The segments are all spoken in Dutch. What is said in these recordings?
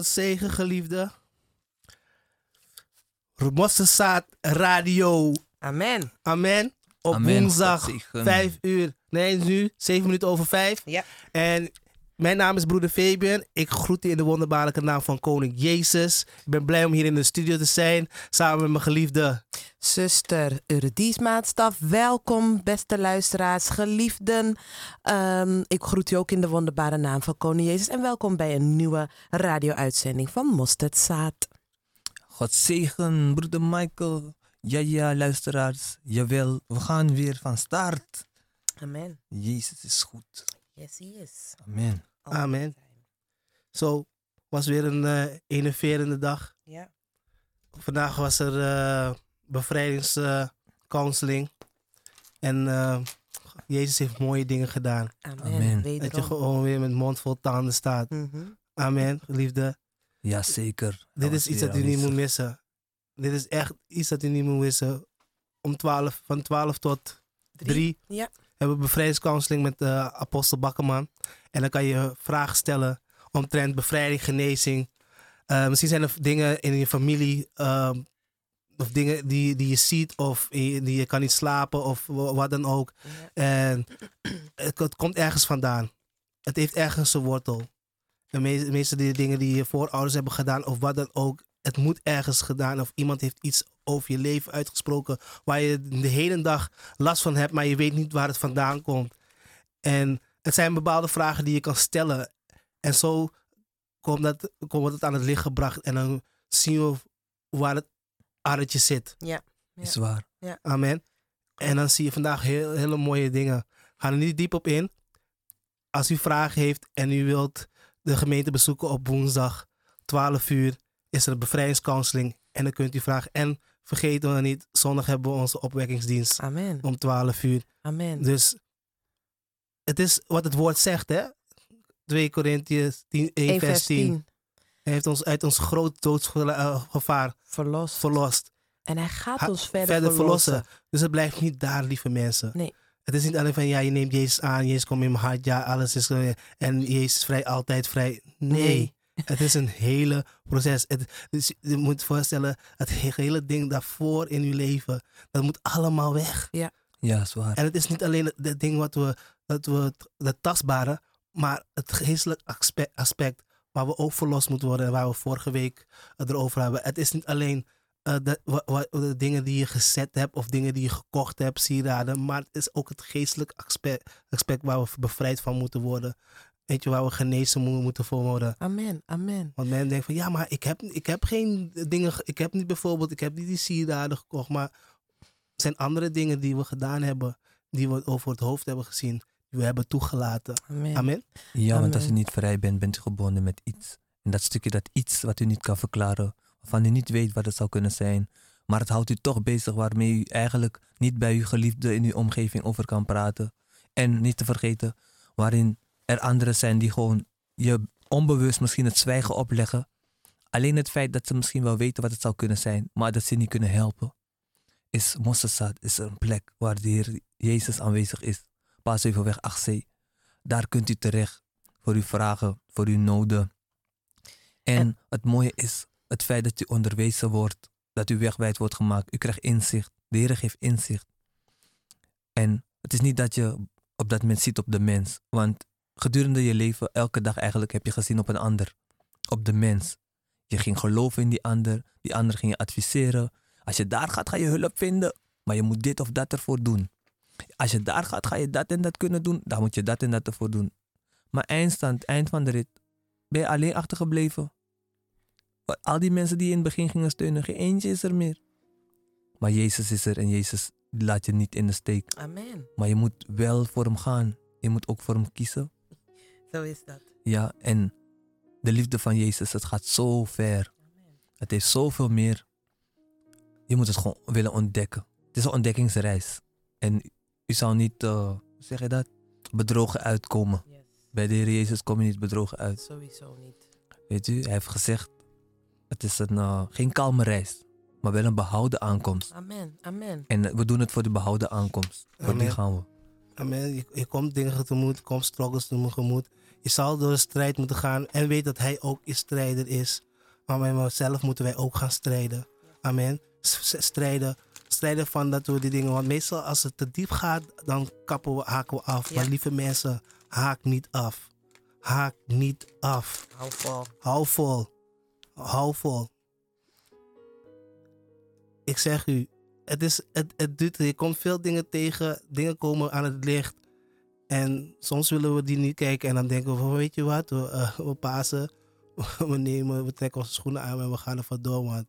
God zegen, geliefde. Mossesaat Radio. Amen. Amen. Op Amen. woensdag God zegen. 5 uur. Nee, nu 7 minuten over 5. Ja. En mijn naam is broeder Fabian. Ik groet u in de wonderbaarlijke naam van Koning Jezus. Ik ben blij om hier in de studio te zijn. Samen met mijn geliefde. Zuster Eurydice Maatstaf, welkom beste luisteraars, geliefden. Ehm, ik groet u ook in de wonderbare naam van Koning Jezus en welkom bij een nieuwe radio-uitzending van Mosterdzaad. God zegen, broeder Michael. Ja, ja, luisteraars. Jawel, we gaan weer van start. Amen. Jezus is goed. Yes, he is. Amen. Amen. Zo, was weer een eh enerverende dag. Ja. Vandaag was er eh bevrijdingscounseling. en eh, Jezus heeft mooie dingen gedaan. Amen. Amen. Dat je gewoon weer met mond vol tanden staat. Mhm. Amen, liefde. Ja, zeker. Dit is iets dat u niet moet missen. Dit is echt iets dat u niet moet missen. Om 12, van 12 tot 3 Ja. Hebben bevrijdingscounseling met eh, apostel Bakkerman. En dan kan je vragen stellen omtrent bevrijding, genezing. Eh, misschien zijn er dingen in je familie ehm, of dingen die, die je ziet of die je kan niet slapen of wa- wat dan ook. Ja. En het, het komt ergens vandaan. Het heeft ergens een wortel. De me- de meeste die dingen die je voorouders hebben gedaan of wat dan ook. Het moet ergens gedaan of iemand heeft iets over je leven uitgesproken waar je de hele dag last van hebt, maar je weet niet waar het vandaan komt. En het zijn bepaalde vragen die je kan stellen. En zo komt, dat, komt het aan het licht gebracht en dan zien we waar het aardetje zit. Ja. Is waar. Amen. En dan zie je vandaag heel, hele mooie dingen. Ga er niet diep op in. Als u vragen heeft en u wilt de gemeente bezoeken op woensdag 12 uur, is er een bevrijdingscounseling. En dan kunt u vragen. En vergeten we niet, zondag hebben we onze opwekkingsdienst Amen. om 12 uur. Amen. Dus het is wat het woord zegt, hè? 2 Korintiërs 10, 1, 1 vers 10. Hij heeft ons uit ons groot doodsgevaar Verlost. verlost. En hij gaat Ha- ons verder, verder verlossen. verlossen. Dus het blijft niet daar, lieve mensen. Nee. Het is niet alleen van, ja, je neemt Jezus aan, Jezus komt in mijn hart, ja, alles is... eh, En Jezus is vrij, altijd vrij. Nee. Nee. Het is een hele proces. Het, dus je moet je voorstellen, het hele ding daarvoor in je leven, dat moet allemaal weg. Ja, is waar. En het is niet alleen het, ding wat we, dat we, het, tastbare, Maar het geestelijk aspect, aspect waar we ook verlost moeten worden en waar we vorige week erover hebben. Het is niet alleen eh, de, wa- wa- de dingen die je gezet hebt of dingen die je gekocht hebt, sieraden. Maar het is ook het geestelijk aspect, aspect waar we bevrijd van moeten worden. Weet je, waar we genezen mo- moeten voor worden. Amen, amen. Want men denkt van ja, maar ik heb, ik heb geen dingen, ge- ik heb niet bijvoorbeeld, ik heb niet die sieraden gekocht. Maar er zijn andere dingen die we gedaan hebben, die we over het hoofd hebben gezien, die we hebben toegelaten. Amen. Amen. Ja, want als Amen. niet vrij bent, bent u gebonden met iets. En dat stukje, dat iets wat u niet kan verklaren, waarvan u niet weet wat het zou kunnen zijn. Maar het houdt u toch bezig waarmee u eigenlijk niet bij uw geliefde in uw omgeving over kan praten. En niet te vergeten, waarin er anderen zijn die gewoon je onbewust misschien het zwijgen opleggen. Alleen het feit dat ze misschien wel weten wat het zou kunnen zijn, maar dat ze niet kunnen helpen. Is Mossesad is een plek waar de Heer Jezus aanwezig is. Paasheuvelweg 8C. Daar kunt u terecht voor uw vragen, voor uw noden. En, En- het mooie is het feit dat u onderwezen wordt, dat u wegwijd wordt gemaakt. U krijgt inzicht. De Heer geeft inzicht. En het is niet dat je op dat moment ziet op de mens. Want gedurende je leven, elke dag eigenlijk, heb je gezien op een ander. Op de mens. Je ging geloven in die ander. Die ander ging je adviseren. Als je daar gaat, ga je hulp vinden. Maar je moet dit of dat ervoor doen. Als je daar gaat, ga je dat en dat kunnen doen. Dan moet je dat en dat ervoor doen. Maar eindstand, eind van de rit, ben je alleen achtergebleven. Want Al die mensen die je in het begin gingen steunen, geen eentje is er meer. Maar Jezus is er en Jezus laat je niet in de steek. Amen. Maar je moet wel voor hem gaan. Je moet ook voor hem kiezen. Zo is dat. Ja, en de liefde van Jezus, het gaat zo ver. Het heeft zoveel meer. Je moet het gewoon willen ontdekken. Het is een ontdekkingsreis. En u zou niet, eh, hoe zeg je dat, bedrogen uitkomen. Yes. Bij de Heer Jezus kom je niet bedrogen uit. Sowieso niet. Weet u, hij heeft gezegd, het is een, eh, geen kalme reis, maar wel een behouden aankomst. Amen, amen. En eh, we doen het voor de behouden aankomst. Voor die Amen. gaan we. Amen. Je, je komt dingen tegemoet, je komt struggles tegemoet. Je zal door de strijd moeten gaan en weet dat hij ook een strijder is. Maar met onszelf moeten wij ook gaan strijden. Amen. Strijden. Strijden van dat we die dingen. Want meestal als het te diep gaat, dan kappen we, haken we af. Ja. Maar lieve mensen, haak niet af. Haak niet af. Hou vol. Hou vol. Hou vol. Ik zeg u, het, is, het, het duurt, je komt veel dingen tegen, dingen komen aan het licht. En soms willen we die niet kijken en dan denken we van, weet je wat, we, eh, we pasen, we nemen, we trekken onze schoenen aan en we gaan er vandoor. Want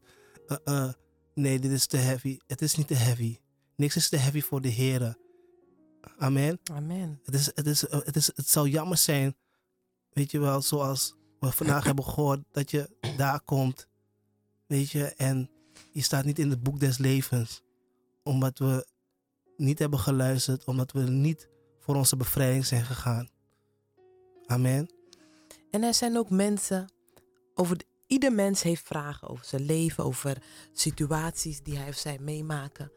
eh, nee, dit is te heavy. Het is niet te heavy. Niks is te heavy voor de heren. Amen. Amen. Het, is, het, is, het, is, het zou jammer zijn, weet je wel, zoals we vandaag hebben gehoord, dat je daar komt, weet je, en je staat niet in het boek des levens, omdat we niet hebben geluisterd, omdat we niet voor onze bevrijding zijn gegaan. Amen. En er zijn ook mensen, over de- ieder mens heeft vragen over zijn leven, over situaties die hij of zij meemaken.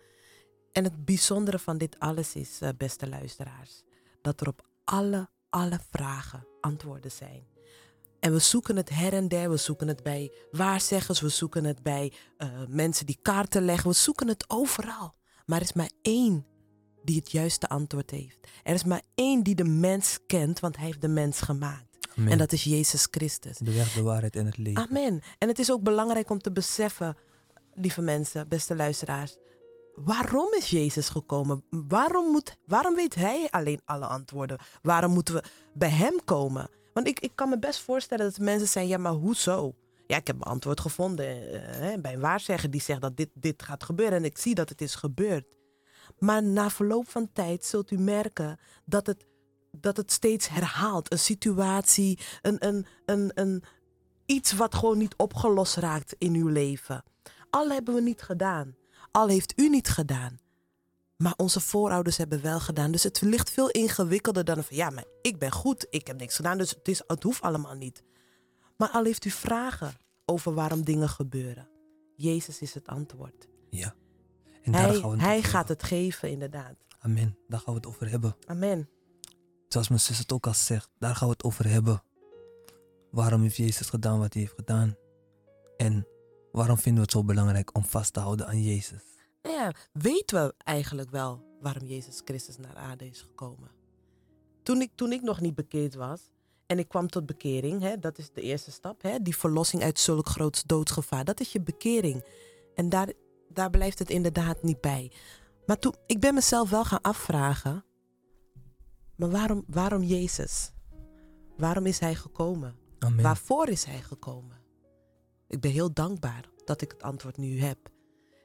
En het bijzondere van dit alles is, eh, beste luisteraars, dat er op alle, alle vragen antwoorden zijn. En we zoeken het her en der, we zoeken het bij waarzeggers, we zoeken het bij eh, mensen die kaarten leggen, we zoeken het overal. Maar er is maar één die het juiste antwoord heeft. Er is maar één die de mens kent, want hij heeft de mens gemaakt. Amen. En dat is Jezus Christus. De weg, de waarheid en het leven. Amen. En het is ook belangrijk om te beseffen, lieve mensen, beste luisteraars. Waarom is Jezus gekomen? Waarom, moet, waarom weet hij alleen alle antwoorden? Waarom moeten we bij hem komen? Want ik, ik kan me best voorstellen dat mensen zijn, ja, maar hoezo? Ja, ik heb mijn antwoord gevonden eh, bij een waarzegger die zegt dat dit, dit gaat gebeuren. En ik zie dat het is gebeurd. Maar na verloop van tijd zult u merken dat het, dat het steeds herhaalt. Een situatie, een, een, een, een, iets wat gewoon niet opgelost raakt in uw leven. Al hebben we niet gedaan. Al heeft u niet gedaan. Maar onze voorouders hebben wel gedaan. Dus het ligt veel ingewikkelder dan van ja, maar ik ben goed, ik heb niks gedaan, dus het, is, het hoeft allemaal niet. Maar al heeft u vragen over waarom dingen gebeuren. Jezus is het antwoord. Ja. En daar Hij, gaan we het hij gaat het geven, inderdaad. Amen. Daar gaan we het over hebben. Amen. Zoals mijn zus het ook al zegt, daar gaan we het over hebben. Waarom heeft Jezus gedaan wat hij heeft gedaan? En waarom vinden we het zo belangrijk om vast te houden aan Jezus? Nou ja, weten we eigenlijk wel waarom Jezus Christus naar aarde is gekomen? toen ik, toen ik nog niet bekeerd was en ik kwam tot bekering, hè, dat is de eerste stap, hè, die verlossing uit zulk groot doodsgevaar, dat is je bekering. En daar, daar blijft het inderdaad niet bij. Maar toen, ik ben mezelf wel gaan afvragen, maar waarom, waarom Jezus? Waarom is Hij gekomen? Amen. Waarvoor is Hij gekomen? Ik ben heel dankbaar dat ik het antwoord nu heb.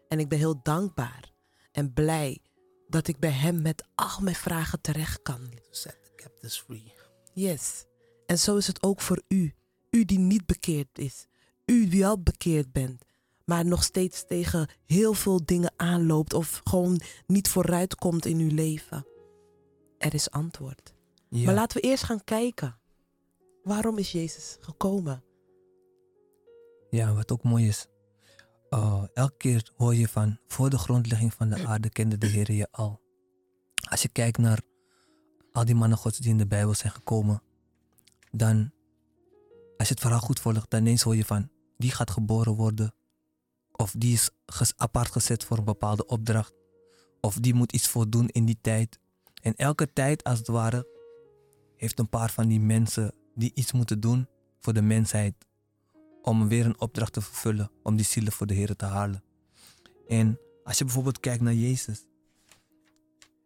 En ik ben heel dankbaar en blij dat ik bij Hem met al mijn vragen terecht kan. Set the captives free. Yes. En zo is het ook voor u. U die niet bekeerd is. U die wel bekeerd bent. Maar nog steeds tegen heel veel dingen aanloopt. Of gewoon niet vooruit komt in uw leven. Er is antwoord. Ja. Maar laten we eerst gaan kijken. Waarom is Jezus gekomen? Ja, wat ook mooi is. uh, elke keer hoor je van, voor de grondlegging van de aarde kende de Heer je al. Als je kijkt naar al die mannen gods die in de Bijbel zijn gekomen, dan, als je het verhaal goed volgt, dan ineens hoor je van, die gaat geboren worden. Of die is apart gezet voor een bepaalde opdracht. Of die moet iets voldoen in die tijd. En elke tijd, als het ware, heeft een paar van die mensen die iets moeten doen voor de mensheid om weer een opdracht te vervullen, om die zielen voor de Heer te halen. En als je bijvoorbeeld kijkt naar Jezus,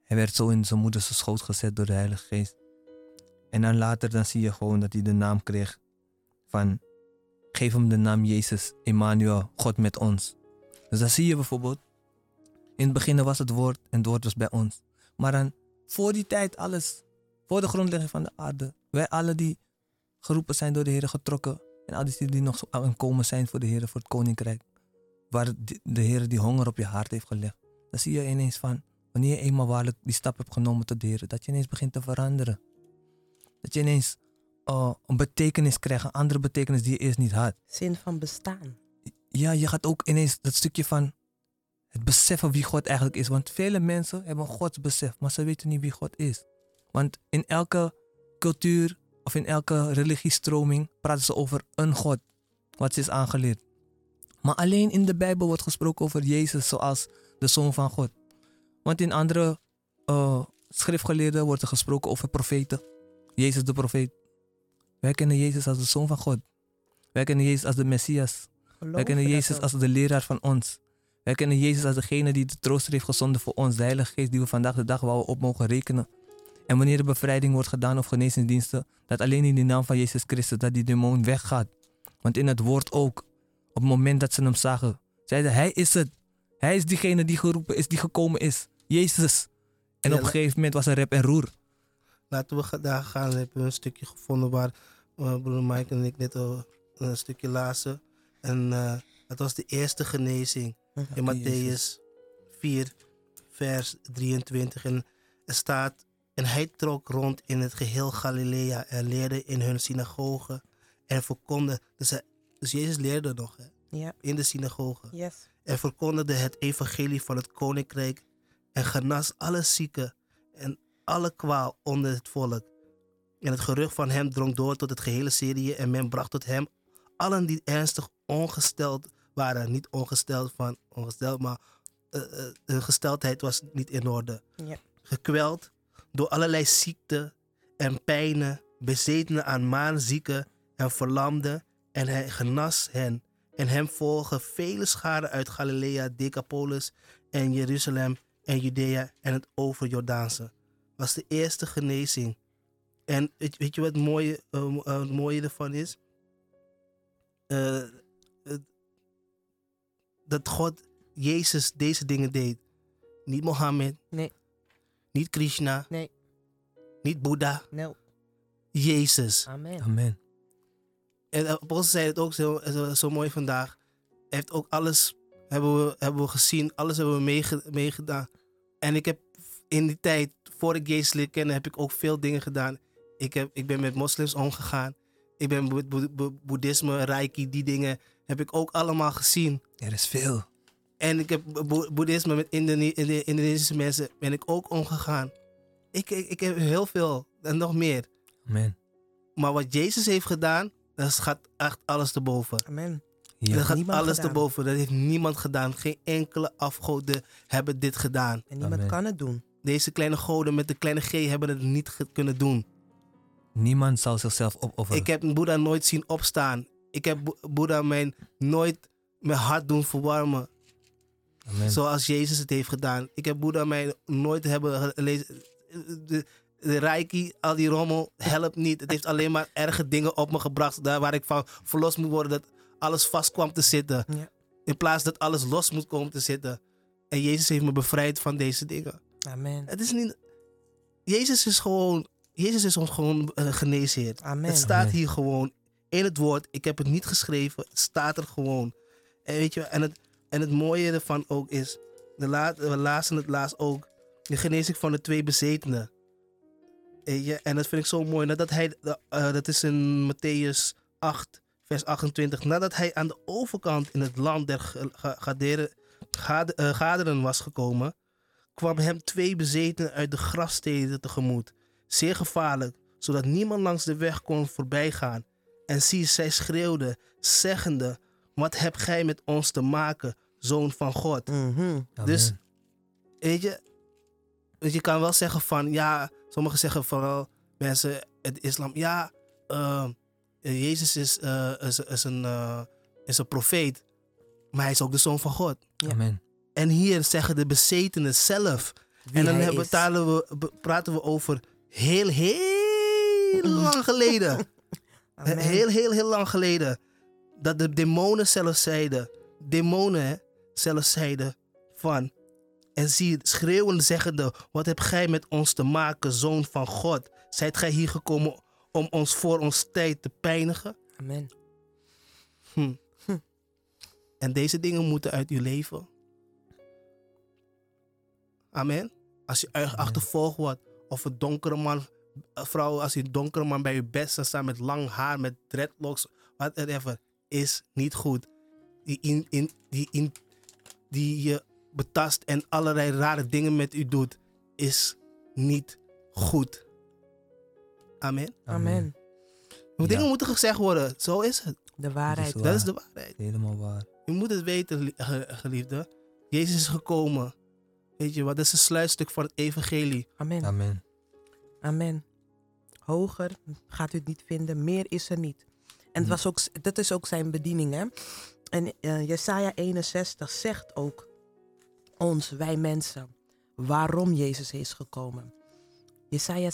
hij werd zo in zijn moeders schoot gezet door de Heilige Geest. En dan later dan zie je gewoon dat hij de naam kreeg van, geef hem de naam Jezus, Emmanuel, God met ons. Dus dan zie je bijvoorbeeld, in het begin was het woord en het woord was bij ons. Maar dan, voor die tijd alles, voor de grondlegging van de aarde, wij alle die geroepen zijn door de Heer getrokken en al die die nog aan komen zijn voor de Heer, voor het koninkrijk. Waar de Heer die honger op je hart heeft gelegd. Dan zie je ineens van, wanneer je eenmaal waarlijk die stap hebt genomen tot de Heer, dat je ineens begint te veranderen. Dat je ineens uh, een betekenis krijgt, een andere betekenis die je eerst niet had. Zin van bestaan. Ja, je gaat ook ineens dat stukje van het beseffen wie God eigenlijk is. Want vele mensen hebben een godsbesef, maar ze weten niet wie God is. Want in elke cultuur of in elke religiestroming praten ze over een God, wat ze is aangeleerd. Maar alleen in de Bijbel wordt gesproken over Jezus zoals de Zoon van God. Want in andere uh, schriftgeleerden wordt er gesproken over profeten. Jezus de profeet. Wij kennen Jezus als de Zoon van God. Wij kennen Jezus als de Messias. Wij kennen Jezus als de leraar van ons. Wij kennen Jezus als degene die de trooster heeft gezonden voor ons, de Heilige Geest die we vandaag de dag waar we op mogen rekenen. En wanneer de bevrijding wordt gedaan of genezingsdiensten, dat alleen in de naam van Jezus Christus dat die demon weggaat. Want in het woord ook, op het moment dat ze hem zagen, zeiden hij is het. Hij is diegene die geroepen is, die gekomen is. Jezus. En op een gegeven moment was er rep en roer. Laten we daar gaan. Dan hebben we een stukje gevonden waar uh, broer Mike en ik net al een stukje lazen. En eh het was de eerste genezing in Matthäus 4, vers 23. En er staat, en hij trok rond in het geheel Galilea en leerde in hun synagogen en verkondigde. Dus, hij- dus Jezus leerde nog hè, Ja, in de synagogen. yes. en verkondigde het evangelie van het koninkrijk en genas alle zieken en alle kwaal onder het volk. En het gerucht van hem drong door tot het gehele Syrië en men bracht tot hem allen die ernstig ongesteld waren. Niet ongesteld van ongesteld, maar eh, hun gesteldheid was niet in orde. Ja. Gekweld door allerlei ziekten en pijnen, bezetenen aan maanzieken en verlamden. En hij genas hen. En hem volgen vele scharen uit Galilea, Decapolis en Jeruzalem en Judea en het overjordaanse. Was de eerste genezing. En weet, weet je wat het mooie, eh, eh, het mooie ervan is? Eh, dat God, Jezus, deze dingen deed. Niet Mohammed. Nee. Niet Krishna. Nee. Niet Boeddha. No. Jezus. Amen. Amen. En eh, Apostel zei het ook zo, zo, zo mooi vandaag. Hij heeft ook alles hebben we, hebben we gezien, alles hebben we meege- meegedaan. En ik heb in die tijd, voor ik Jezus leerde kennen, heb ik ook veel dingen gedaan. Ik, heb, ik ben met moslims omgegaan. Ik ben boe- boe- boe- boeddhisme, reiki, die dingen heb ik ook allemaal gezien. Er is veel. En ik heb boe- boeddhisme met Indone- Indonesische mensen ben ik ook omgegaan. Ik, ik, ik heb heel veel en nog meer. Amen. Maar wat Jezus heeft gedaan, dat gaat echt alles te boven. Amen. Ja. dat gaat alles gedaan. erboven. Dat heeft niemand gedaan. Geen enkele afgoden hebben dit gedaan. En niemand Amen. kan het doen. Deze kleine goden met de kleine G hebben het niet kunnen doen. Niemand zal zichzelf opofferen. Ik heb Boeddha nooit zien opstaan. Ik heb Bo- Boeddha mijn nooit mijn hart doen verwarmen. Amen. Zoals Jezus het heeft gedaan. Ik heb Boeddha mij nooit hebben gelezen. De, de reiki, al die rommel, helpt niet. Het heeft alleen maar erge dingen op me gebracht. Daar waar ik van verlost moet worden. Dat alles vast kwam te zitten. Ja. In plaats dat alles los moet komen te zitten. En Jezus heeft me bevrijd van deze dingen. Amen. Het is niet... Jezus is gewoon... Jezus is ons gewoon uh, geneesheer. Amen. Het staat Amen. hier gewoon in het woord. Ik heb het niet geschreven. Het staat er gewoon. En weet je, en het, en het mooie ervan ook is, de la, we lazen het laatst ook, de genezing van de twee bezetenen. Je, en dat vind ik zo mooi. Nadat hij, eh, dat is in Matthäus 8, vers 28. Nadat hij aan de overkant in het land der Gaderen- eh, Gaderen was gekomen, kwam hem twee bezetenen uit de grafsteden tegemoet. Zeer gevaarlijk, zodat niemand langs de weg kon voorbijgaan. En zie, zij schreeuwden, zeggende, wat heb gij met ons te maken, zoon van God? Mhm. Dus, weet je, je kan wel zeggen van, ja, sommigen zeggen vooral mensen, het islam, ja, eh, Jezus is, eh, is, is, een, eh, is een profeet, maar hij is ook de zoon van God. Ja. Amen. En hier zeggen de bezetenen zelf, Wie en dan hebben, we, praten we over heel, heel lang geleden. Heel, heel, heel lang geleden. Dat de demonen zelfs zeiden. Demonen hè, zelfs zeiden van. En zie, schreeuwend zeggende: Wat heb gij met ons te maken, zoon van God? Zijt gij hier gekomen om ons voor ons tijd te pijnigen? Amen. Hm. Hm. En deze dingen moeten uit uw leven. Amen. Als je Amen. achtervolgd wordt, of een donkere man, eh, vrouw, als je een donkere man bij je bed staat staan met lang haar, met dreadlocks, whatever, is niet goed. Die, in, in, die, in, die je betast en allerlei rare dingen met u doet, is niet goed. Amen. Amen. Dingen Ja. moeten gezegd worden. Zo is het. De waarheid. waar. Dat is de waarheid. Helemaal waar. Je moet het weten, li- ge- geliefde. Jezus is gekomen. Weet je wat? Dat is een sluitstuk van het evangelie. Amen. Amen. Amen. Hoger gaat u het niet vinden, meer is er niet. En het Hm. was ook, dat is ook zijn bediening. Hè? En eh Jesaja 61 zegt ook ons, wij mensen, waarom Jezus is gekomen. Jesaja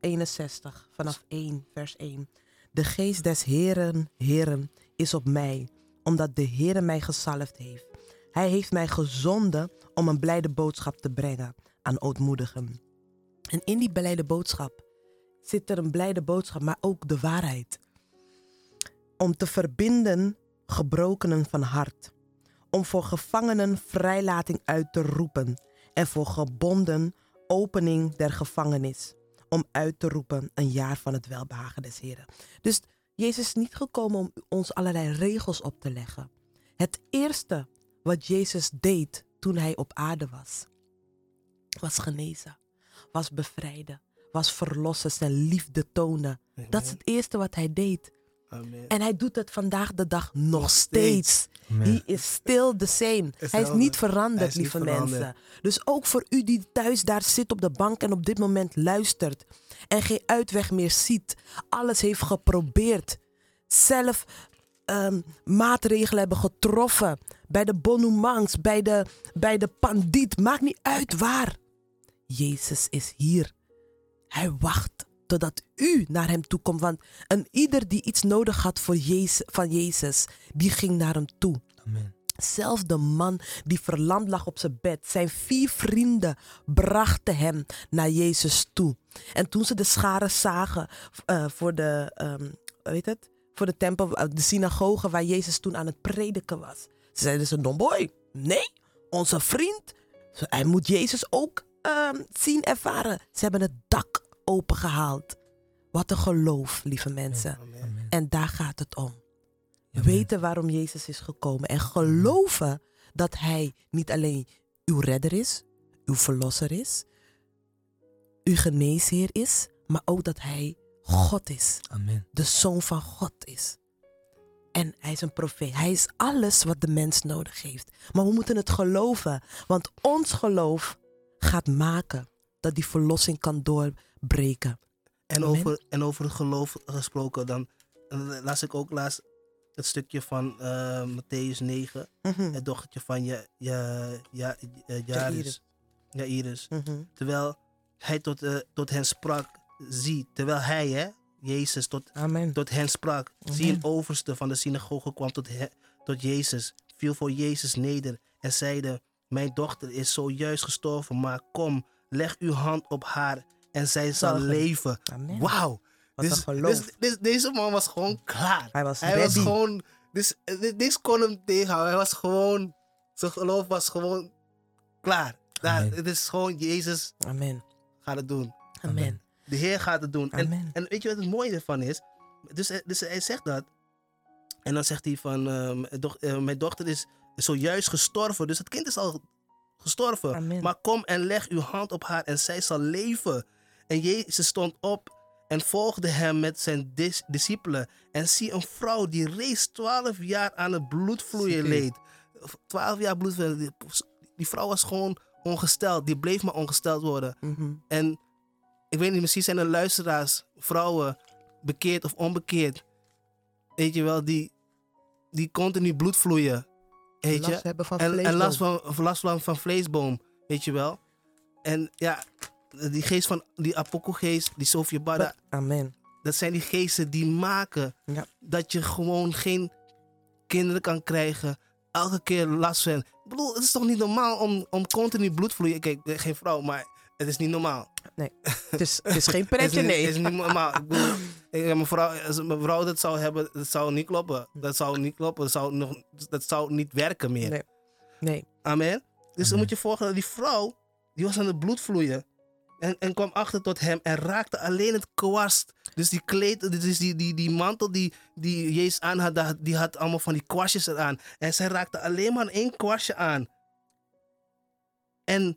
61 vanaf 1, vers 1. De geest des Heren, Heren, is op mij, omdat de Heere mij gezalfd heeft. Hij heeft mij gezonden om een blijde boodschap te brengen aan ootmoedigen. En in die blijde boodschap zit er een blijde boodschap, maar ook de waarheid. Om te verbinden gebrokenen van hart. Om voor gevangenen vrijlating uit te roepen. En voor gebonden opening der gevangenis. Om uit te roepen een jaar van het welbehagen des Heren. Dus Jezus is niet gekomen om ons allerlei regels op te leggen. Het eerste wat Jezus deed toen hij op aarde was, was genezen was bevrijden, was verlossen, zijn liefde tonen. Dat is het eerste wat hij deed. Amen. En hij doet het vandaag de dag nog, Nog steeds. Amen. He is still the same. Hij is niet veranderd, Hij niet lieve veranderd. mensen. Dus ook voor u die thuis daar zit op de bank en op dit moment luistert en geen uitweg meer ziet, alles heeft geprobeerd, zelf ehm, maatregelen hebben getroffen bij de bonumans, bij de, bij de pandiet, maakt niet uit waar. Jezus is hier. Hij wacht totdat u naar hem toe komt. Want een ieder die iets nodig had voor Jezus, van Jezus, die ging naar hem toe. Amen. Zelfs de man die verlamd lag op zijn bed, zijn vier vrienden brachten hem naar Jezus toe. En toen ze de scharen zagen eh, voor de, ehm, weet het, voor de tempel, eh, de synagoge waar Jezus toen aan het prediken was, zeiden ze: Domboy, nee, onze vriend, hij moet Jezus ook ehm, zien ervaren. Ze hebben het dak opengehaald. Wat een geloof, lieve mensen. Amen. Amen. En daar gaat het om. Amen. Weten waarom Jezus is gekomen. En geloven dat Hij niet alleen uw redder is, uw verlosser is, uw geneesheer is, maar ook dat Hij God is. Amen. De zoon van God is. En hij is een profeet. Hij is alles wat de mens nodig heeft. Maar we moeten het geloven. Want ons geloof gaat maken dat die verlossing kan doorbreken. En Amen. over, en over het geloof gesproken, dan eh, las ik ook laatst het stukje van eh, Matthäus 9. Mhm, Het dochtertje van ja, ja, ja, ja, Jairus. Jairus. mhm. Terwijl hij tot, eh, tot hen sprak, zie, terwijl hij, hè, Jezus, tot, Amen. tot hen sprak. Amen. Zie, een overste van de synagoge kwam tot, he- tot Jezus, viel voor Jezus neder en zeide, mijn dochter is zojuist gestorven, maar kom, leg uw hand op haar en zij zal leven. Wauw. Dus, dus, dus deze man was gewoon klaar. Hij was Hij was gewoon, dus dit- niks kon hem tegenhouden. Hij was gewoon, zijn geloof was gewoon klaar. Daar, het is gewoon, Jezus Amen. gaat het doen. Amen. De Heer gaat het doen. En, Amen. en weet je wat het mooie ervan is? Dus, hij- dus hij zegt dat. En dan zegt hij van, eh, mijn doch- eh, mijn dochter is zojuist gestorven. Dus het kind is al gestorven. Amen. Maar kom en leg uw hand op haar en zij zal leven. En Jezus stond op en volgde hem met zijn dis- discipelen. En zie een vrouw die reeds twaalf jaar aan het bloedvloeien leed. Twaalf jaar bloedvloeien. Die, vrouw was gewoon ongesteld. Die bleef maar ongesteld worden. Mhm. En ik weet niet, misschien zijn er luisteraars, vrouwen, bekeerd of onbekeerd. Weet je wel, die, die continu bloed vloeien. Weet Last je? hebben van En, en last, vleesboom. van, last van, van vleesboom, weet je wel. En ja, die geest van die apokelgeest, die Sofia Bada, Amen. dat zijn die geesten die maken Ja. dat je gewoon geen kinderen kan krijgen. Elke keer last van. Ik bedoel, het is toch niet normaal om, om continu bloed vloeien. Kijk, geen vrouw, maar het is niet normaal. Het is, het is geen Het is pretje, niet- nee. Het is niet normaal. Ik bedoel, ik- mijn, vrouw, als mijn vrouw dat zou hebben, dat zou niet kloppen. Dat zou niet kloppen. Dat zou, nog, dat zou niet werken meer. Nee. Nee. Amen. Dus dan moet je voorstellen, die vrouw, die was aan het bloed vloeien. En, en kwam achter tot hem en raakte alleen het kwast. Dus die kleed, dus die, die, die mantel die, die Jezus aan had, die had allemaal van die kwastjes eraan. En zij raakte alleen maar één kwastje aan. En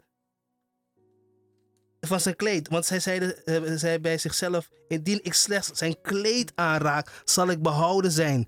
van zijn kleed. Want zij zeide, eh, zei bij zichzelf, indien ik slechts zijn kleed aanraak, zal ik behouden zijn.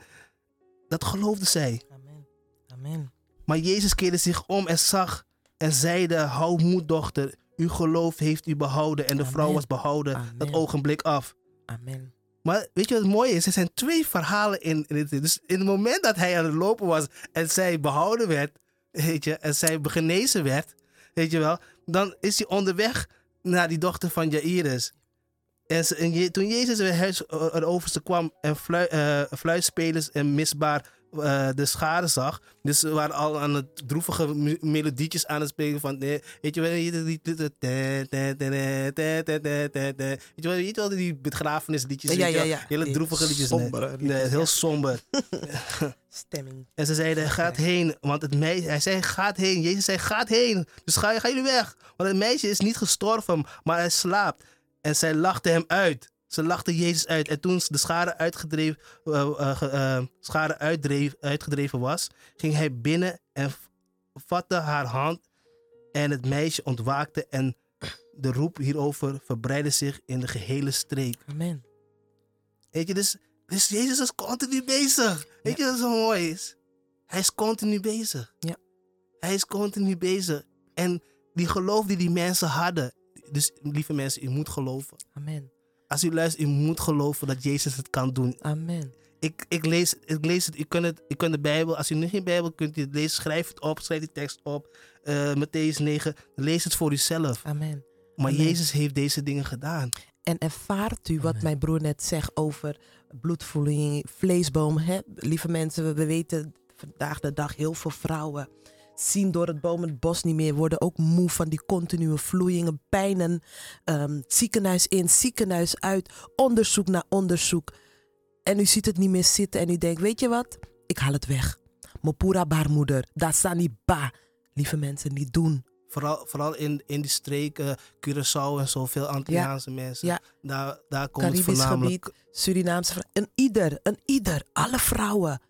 Dat geloofde zij. Amen. Amen. Maar Jezus keerde zich om en zag en zeide, hou moed dochter, uw geloof heeft u behouden. En de vrouw was behouden Amen. dat ogenblik af. Amen. Maar weet je wat het mooie is? Er zijn twee verhalen in, in dit. Dus in het moment dat hij aan het lopen was en zij behouden werd, weet je, en zij genezen werd, weet je wel, dan is hij onderweg naar die dochter van Jairus. En, toen Jezus weer huis, eh, kwam en eh, fluitspelers en misbaar uh, de schade zag. Dus ze waren al aan het droevige melodietjes aan het spelen van... Weet je wel, weet je wel die begrafenisliedjes? Ja, ja, ja. Hele droevige liedjes. Somber. Nee, nee, heel somber. Stemming. En ze zeiden, gaat heen. Want het meisje, hij zei, gaat heen. Jezus zei, gaat heen. Dus ga, ga jullie weg. Want het meisje is niet gestorven, maar hij slaapt. En zij lachte hem uit. Ze lachte Jezus uit. En toen de schade, uitgedreven, eh, eh, eh, schade uitdreef, uitgedreven was, ging hij binnen en vatte haar hand. En het meisje ontwaakte. En de roep hierover verbreidde zich in de gehele streek. Amen. Weet je, dus, dus Jezus is continu bezig. Weet je wat zo mooi is? Hij is continu bezig. Ja. Hij is continu bezig. En die geloof die die mensen hadden. Dus lieve mensen, u moet geloven. Amen. Als u luistert, u moet geloven dat Jezus het kan doen. Amen. Ik, ik, lees, ik lees het, u kunt, het, u kunt de Bijbel, als u nu geen Bijbel kunt u het lezen, schrijf het op, schrijf die tekst op. Eh Matthäus 9, lees het voor uzelf. Amen. Maar Amen. Jezus heeft deze dingen gedaan. En ervaart u wat Amen. mijn broer net zegt over bloedvoeding, vleesboom. Hè? Lieve mensen, we- we weten vandaag de dag heel veel vrouwen zien door het boom het bos niet meer, worden ook moe van die continue vloeien, pijnen, ehm, ziekenhuis in, ziekenhuis uit, onderzoek na onderzoek. En u ziet het niet meer zitten en u denkt, weet je wat? Ik haal het weg. Mopura baarmoeder, daar staan die ba. Lieve mensen, niet doen. Vooral, vooral in, in die streken, Curaçao en zo, veel Antilliaanse mensen. Ja. Daar, daar komt het Caribisch voornamelijk... gebied, Surinaamse vrouwen. Een ieder, een ieder, alle vrouwen.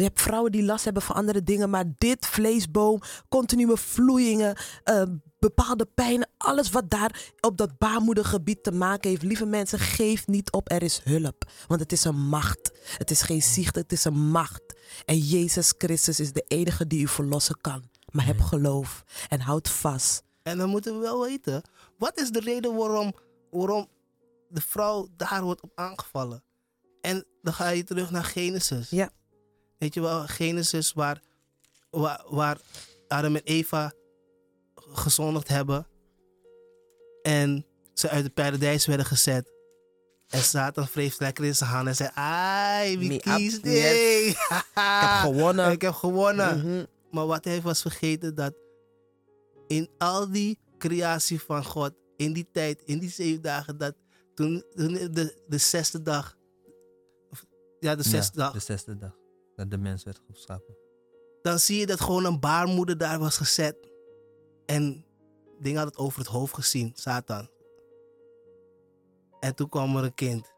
Je hebt vrouwen die last hebben van andere dingen, maar dit vleesboom, continue vloeien, eh, bepaalde pijnen, alles wat daar op dat baarmoedergebied te maken heeft. Lieve mensen, geef niet op, er is hulp. Want het is een macht. Het is geen ziekte, het is een macht. En Jezus Christus is de enige die u verlossen kan. Maar heb geloof en houd vast. En dan moeten we wel weten, wat is de reden waarom, waarom de vrouw daar wordt op aangevallen? En dan ga je terug naar Genesis. Ja. Weet je wel, Genesis waar, waar, waar Adam en Eva gezondigd hebben. En ze uit het paradijs werden gezet. En Satan wreef lekker in zijn handen en zei: Ai, wie Me up, dit? yes. Ik heb gewonnen. Ik heb gewonnen. Mhm. Maar wat hij was vergeten, dat in al die creatie van God, in die tijd, in die zeven dagen, dat toen, toen de, de zesde dag, ja, de zesde Ja, dag, de zesde dag. Dat de mens werd geschapen. dan zie je dat gewoon een baarmoeder daar was gezet. En ding had het over het hoofd gezien, Satan. En toen kwam er een kind.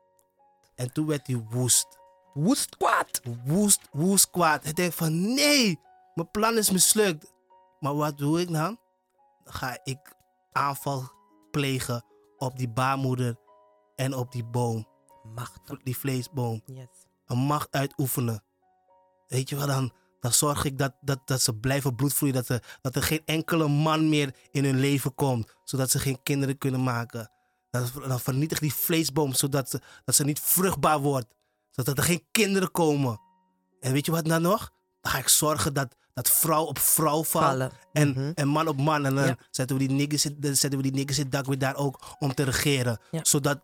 En toen werd hij woest. Woest kwaad. woest, woest kwaad. Hij denkt van nee, mijn plan is mislukt. Maar wat doe ik dan? Dan ga ik aanval plegen op die baarmoeder en op die boom, Machtig. die vleesboom. Yes. Een macht uitoefenen. Weet je wel, dan, dan zorg ik dat, dat, dat ze blijven bloedvloeien. Dat er, dat er geen enkele man meer in hun leven komt. Zodat ze geen kinderen kunnen maken. Dan, dan vernietig die vleesboom zodat ze, dat ze niet vruchtbaar wordt. Zodat er geen kinderen komen. En weet je wat dan nog? Dan ga ik zorgen dat, dat vrouw op vrouw valt. Vallen. En, Mhm. en man op man. En dan Ja. zetten we die niggers zetten we die niggers in het dak weer daar ook om te regeren. Ja. Zodat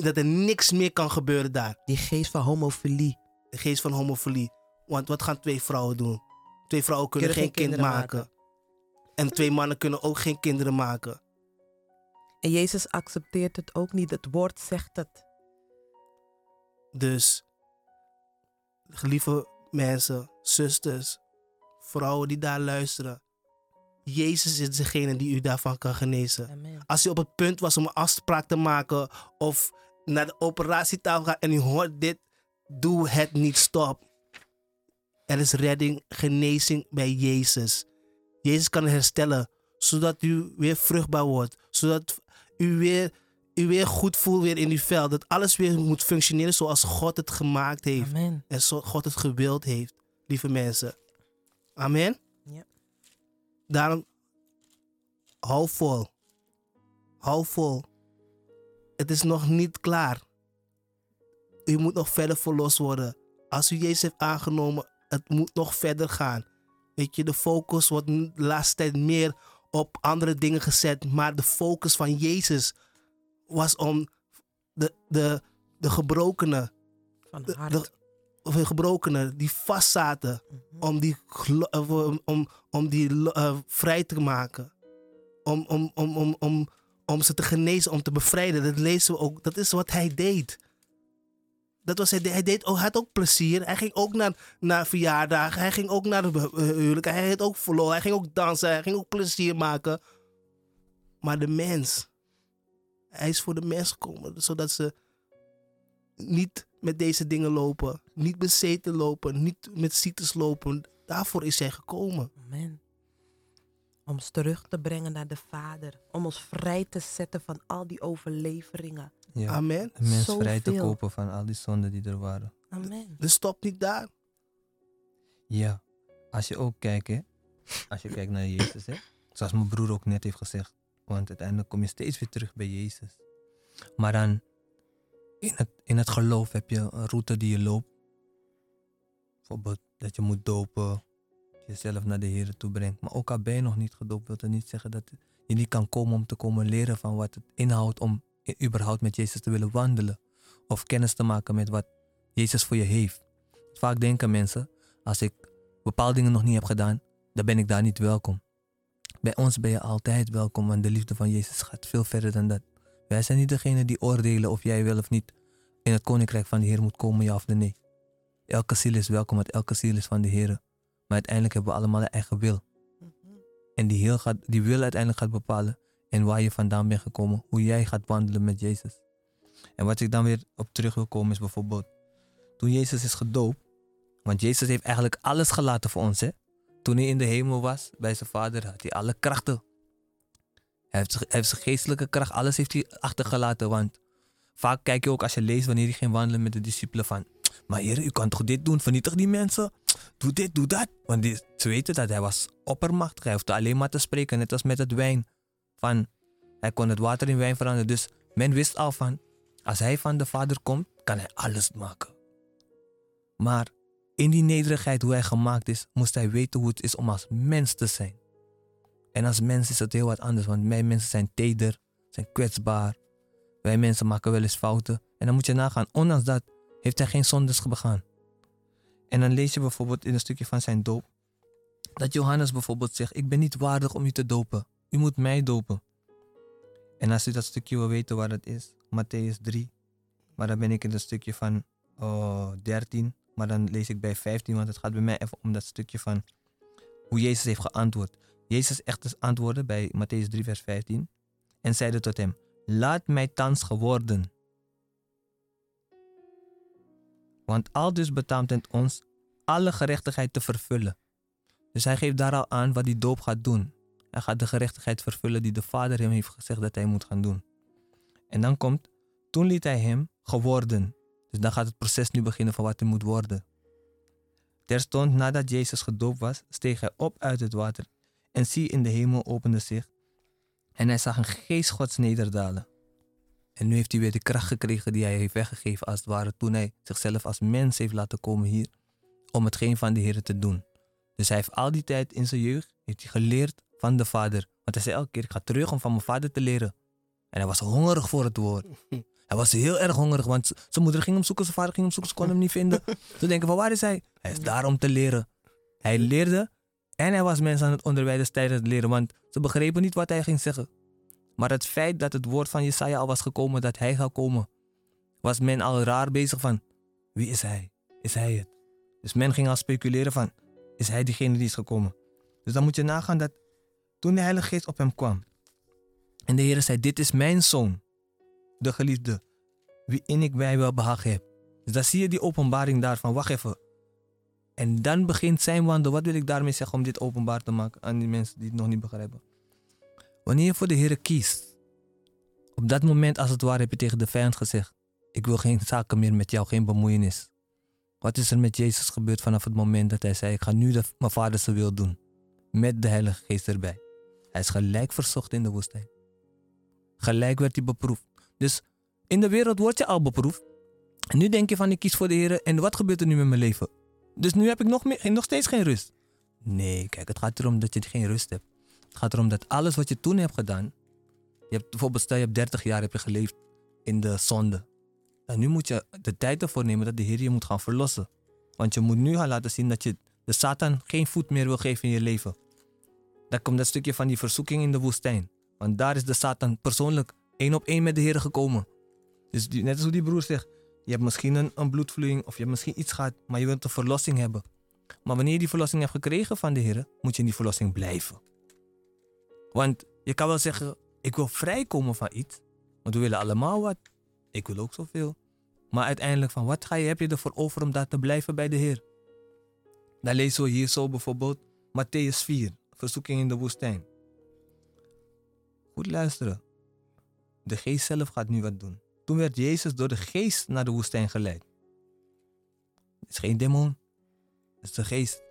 dat er niks meer kan gebeuren daar. Die geest van homofilie. De geest van homofilie. Want wat gaan twee vrouwen doen? Twee vrouwen kunnen, Kunnen geen geen kind kinderen maken. En twee mannen kunnen ook geen kinderen maken. En Jezus accepteert het ook niet. Het woord zegt het. Dus, lieve mensen, zusters, vrouwen die daar luisteren. Jezus is degene die u daarvan kan genezen. Amen. Als u op het punt was om een afspraak te maken of naar de operatietafel gaat en u hoort dit, doe het niet. Stop. Er is redding, genezing bij Jezus. Jezus kan herstellen, zodat u weer vruchtbaar wordt. Zodat u weer, u weer goed voelt weer in uw vel. Dat alles weer moet functioneren zoals God het gemaakt heeft. Amen. En zo God het gewild heeft, lieve mensen. Amen. Ja. Daarom, hou vol. Hou vol. Het is nog niet klaar. U moet nog verder verlost worden. Als u Jezus heeft aangenomen, het moet nog verder gaan. Weet je, de focus wordt de laatste tijd meer op andere dingen gezet. Maar de focus van Jezus was om de, de, de gebrokenen Van de, hart. de, of de gebrokenen die vastzaten, Mhm. om die, of, om, om, die eh, vrij te maken. Om, om, om, om, om, om ze te genezen, om te bevrijden. Dat lezen we ook. Dat is wat hij deed. Dat was hij, hij, deed ook, had ook plezier. Hij ging ook naar, naar verjaardagen. Hij ging ook naar de eh, huwelijk. Hij had ook verloren. Hij ging ook dansen. Hij ging ook plezier maken. Maar de mens. Hij is voor de mens gekomen. Zodat ze niet met deze dingen lopen. Niet bezeten lopen. Niet met ziektes lopen. Daarvoor is hij gekomen. Amen. Om ons terug te brengen naar de Vader. Om ons vrij te zetten van al die overleveringen. Ja. Amen. De mens Zoveel. vrij te kopen van al die zonden die er waren. Amen. Dus stop niet daar. Ja, als je ook kijkt, hè. Als je kijkt naar Jezus, hè. Zoals mijn broer ook net heeft gezegd. Want uiteindelijk kom je steeds weer terug bij Jezus. Maar dan, in het, in het geloof heb je een route die je loopt. Bijvoorbeeld dat je moet dopen, jezelf naar de Heer toe brengt. Maar ook al ben je nog niet gedoopt, wil dat niet zeggen dat je niet kan komen om te komen leren van wat het inhoudt om überhaupt met Jezus te willen wandelen. Of kennis te maken met wat Jezus voor je heeft. Vaak denken mensen, als ik bepaalde dingen nog niet heb gedaan, dan ben ik daar niet welkom. Bij ons ben je altijd welkom, want de liefde van Jezus gaat veel verder dan dat. Wij zijn niet degene die oordelen of jij wel of niet in het koninkrijk van de Heer moet komen, ja of nee. Elke ziel is welkom, want elke ziel is van de Heer. Maar uiteindelijk hebben we allemaal een eigen wil. Mhm. En die, heel gaat, die wil uiteindelijk gaat bepalen en waar je vandaan bent gekomen, hoe jij gaat wandelen met Jezus. En wat ik dan weer op terug wil komen is bijvoorbeeld, toen Jezus is gedoopt, want Jezus heeft eigenlijk alles gelaten voor ons. Hè? Toen hij in de hemel was, bij zijn vader, had hij alle krachten. Hij heeft, heeft zijn geestelijke kracht, alles heeft hij achtergelaten. Want vaak kijk je ook als je leest wanneer hij ging wandelen met de discipelen van... Maar heer, u kan toch dit doen? Vernietig die mensen. Doe dit, doe dat. Want die, ze weten dat hij was oppermachtig. Hij hoefde alleen maar te spreken, net als met het wijn. Van, Hij kon het water in wijn veranderen. Dus men wist al van, als hij van de Vader komt, kan hij alles maken. Maar in die nederigheid hoe hij gemaakt is, moest hij weten hoe het is om als mens te zijn. En als mens is het heel wat anders, want wij mensen zijn teder, zijn kwetsbaar. Wij mensen maken wel eens fouten. En dan moet je nagaan, ondanks dat heeft hij geen zondes begaan. En dan lees je bijvoorbeeld in een stukje van zijn doop, dat Johannes bijvoorbeeld zegt, ik ben niet waardig om u te dopen. U moet mij dopen. En als u dat stukje wil weten waar het is, Matthäus 3. Maar dan ben ik in het stukje van oh, 13. Maar dan lees ik bij 15, want het gaat bij mij even om dat stukje van hoe Jezus heeft geantwoord. Jezus echt antwoordde bij Matthäus 3, vers 15. En zeide tot hem, laat mij thans geworden. Want al dus betaamt het ons alle gerechtigheid te vervullen. Dus hij geeft daar al aan wat die doop gaat doen. Hij gaat de gerechtigheid vervullen die de Vader hem heeft gezegd dat hij moet gaan doen. En dan komt, toen liet hij hem geworden. Dus dan gaat het proces nu beginnen van wat hij moet worden. Terstond nadat Jezus gedoopt was, steeg hij op uit het water. En zie in de hemel opende zich. En hij zag een geest gods nederdalen. En nu heeft hij weer de kracht gekregen die hij heeft weggegeven als het ware toen hij zichzelf als mens heeft laten komen hier. Om hetgeen van de Heer te doen. Dus hij heeft al die tijd in zijn jeugd heeft hij geleerd van de vader. Want hij zei elke keer, ik ga terug om van mijn vader te leren. En hij was hongerig voor het woord. Hij was heel erg hongerig, want zijn moeder ging hem zoeken, zijn vader ging hem zoeken, ze kon hem niet vinden. Ze denken van waar is hij? Hij is daar om te leren. Hij leerde en hij was mensen aan het onderwijzen tijdens het leren, want ze begrepen niet wat hij ging zeggen. Maar het feit dat het woord van Jesaja al was gekomen, dat hij zou komen, was men al raar bezig van, wie is hij? Is hij het? Dus men ging al speculeren van, is hij diegene die is gekomen? Dus dan moet je nagaan dat toen de Heilige Geest op hem kwam, en de Heer zei, dit is mijn zoon, de geliefde, wie in ik bij wel behagen heb. Dus dan zie je die openbaring daarvan, wacht even. En dan begint zijn wandel. Wat wil ik daarmee zeggen om dit openbaar te maken aan die mensen die het nog niet begrijpen? Wanneer je voor de Heer kiest, op dat moment als het ware heb je tegen de vijand gezegd, ik wil geen zaken meer met jou, geen bemoeienis. Wat is er met Jezus gebeurd vanaf het moment dat hij zei, ik ga nu de, mijn vader zijn wil doen. Met de Heilige Geest erbij. Hij is gelijk verzocht in de woestijn. Gelijk werd hij beproefd. Dus in de wereld word je al beproefd. En nu denk je van ik kies voor de Heer en wat gebeurt er nu met mijn leven? Dus nu heb ik nog, meer, nog steeds geen rust. Nee, kijk, het gaat erom dat je geen rust hebt. Het gaat erom dat alles wat je toen hebt gedaan. Je hebt bijvoorbeeld, stel je hebt 30 jaar heb je geleefd in de zonde. En nu moet je de tijd ervoor nemen dat de Heer je moet gaan verlossen. Want je moet nu gaan laten zien dat je de Satan geen voet meer wil geven in je leven. Dan komt dat stukje van die verzoeking in de woestijn. Want daar is de Satan persoonlijk één op één met de Heer gekomen. Dus net als hoe die broer zegt, je hebt misschien een, een bloedvloeiing of je hebt misschien iets gehad, maar je wilt een verlossing hebben. Maar wanneer je die verlossing hebt gekregen van de Heer, moet je in die verlossing blijven. Want je kan wel zeggen, ik wil vrijkomen van iets, want we willen allemaal wat. Ik wil ook zoveel. Maar uiteindelijk van wat ga je, heb je ervoor over om daar te blijven bij de Heer? Dan lezen we hier zo bijvoorbeeld Matthäus 4, verzoeking in de woestijn. Goed luisteren. De geest zelf gaat nu wat doen. Toen werd Jezus door de geest naar de woestijn geleid. Het is geen demon. Het is de geest.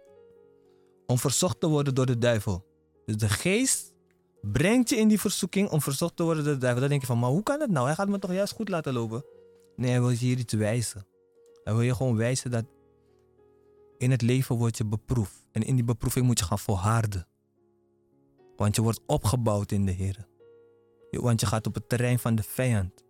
Om verzocht te worden door de duivel. Dus de geest brengt je in die verzoeking om verzocht te worden door de duivel. Dan denk je van, maar hoe kan dat nou? Hij gaat me toch juist goed laten lopen? Nee, hij wil je hier iets wijzen. Hij wil je gewoon wijzen dat in het leven word je beproefd. En in die beproeving moet je gaan volharden. Want je wordt opgebouwd in de Heer. Want je gaat op het terrein van de vijand.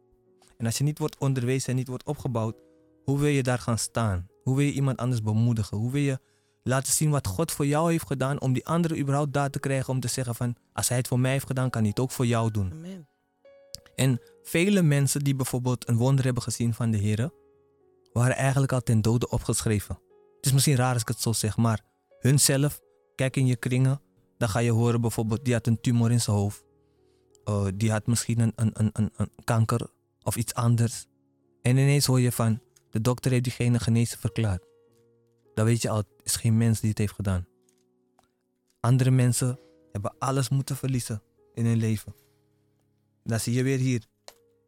En als je niet wordt onderwezen en niet wordt opgebouwd, hoe wil je daar gaan staan? Hoe wil je iemand anders bemoedigen? Hoe wil je laten zien wat God voor jou heeft gedaan om die andere überhaupt daar te krijgen om te zeggen van als hij het voor mij heeft gedaan, kan hij het ook voor jou doen. Amen. En vele mensen die bijvoorbeeld een wonder hebben gezien van de Heer, waren eigenlijk al ten dode opgeschreven. Het is misschien raar als ik het zo zeg, maar hunzelf, kijk in je kringen, dan ga je horen bijvoorbeeld, die had een tumor in zijn hoofd. Uh, die had misschien een, een, een, een, kanker of iets anders. En ineens hoor je van, de dokter heeft diegene genezen verklaard. Dan weet je al, het is geen mens die het heeft gedaan. Andere mensen hebben alles moeten verliezen in hun leven. Dan zie je weer hier.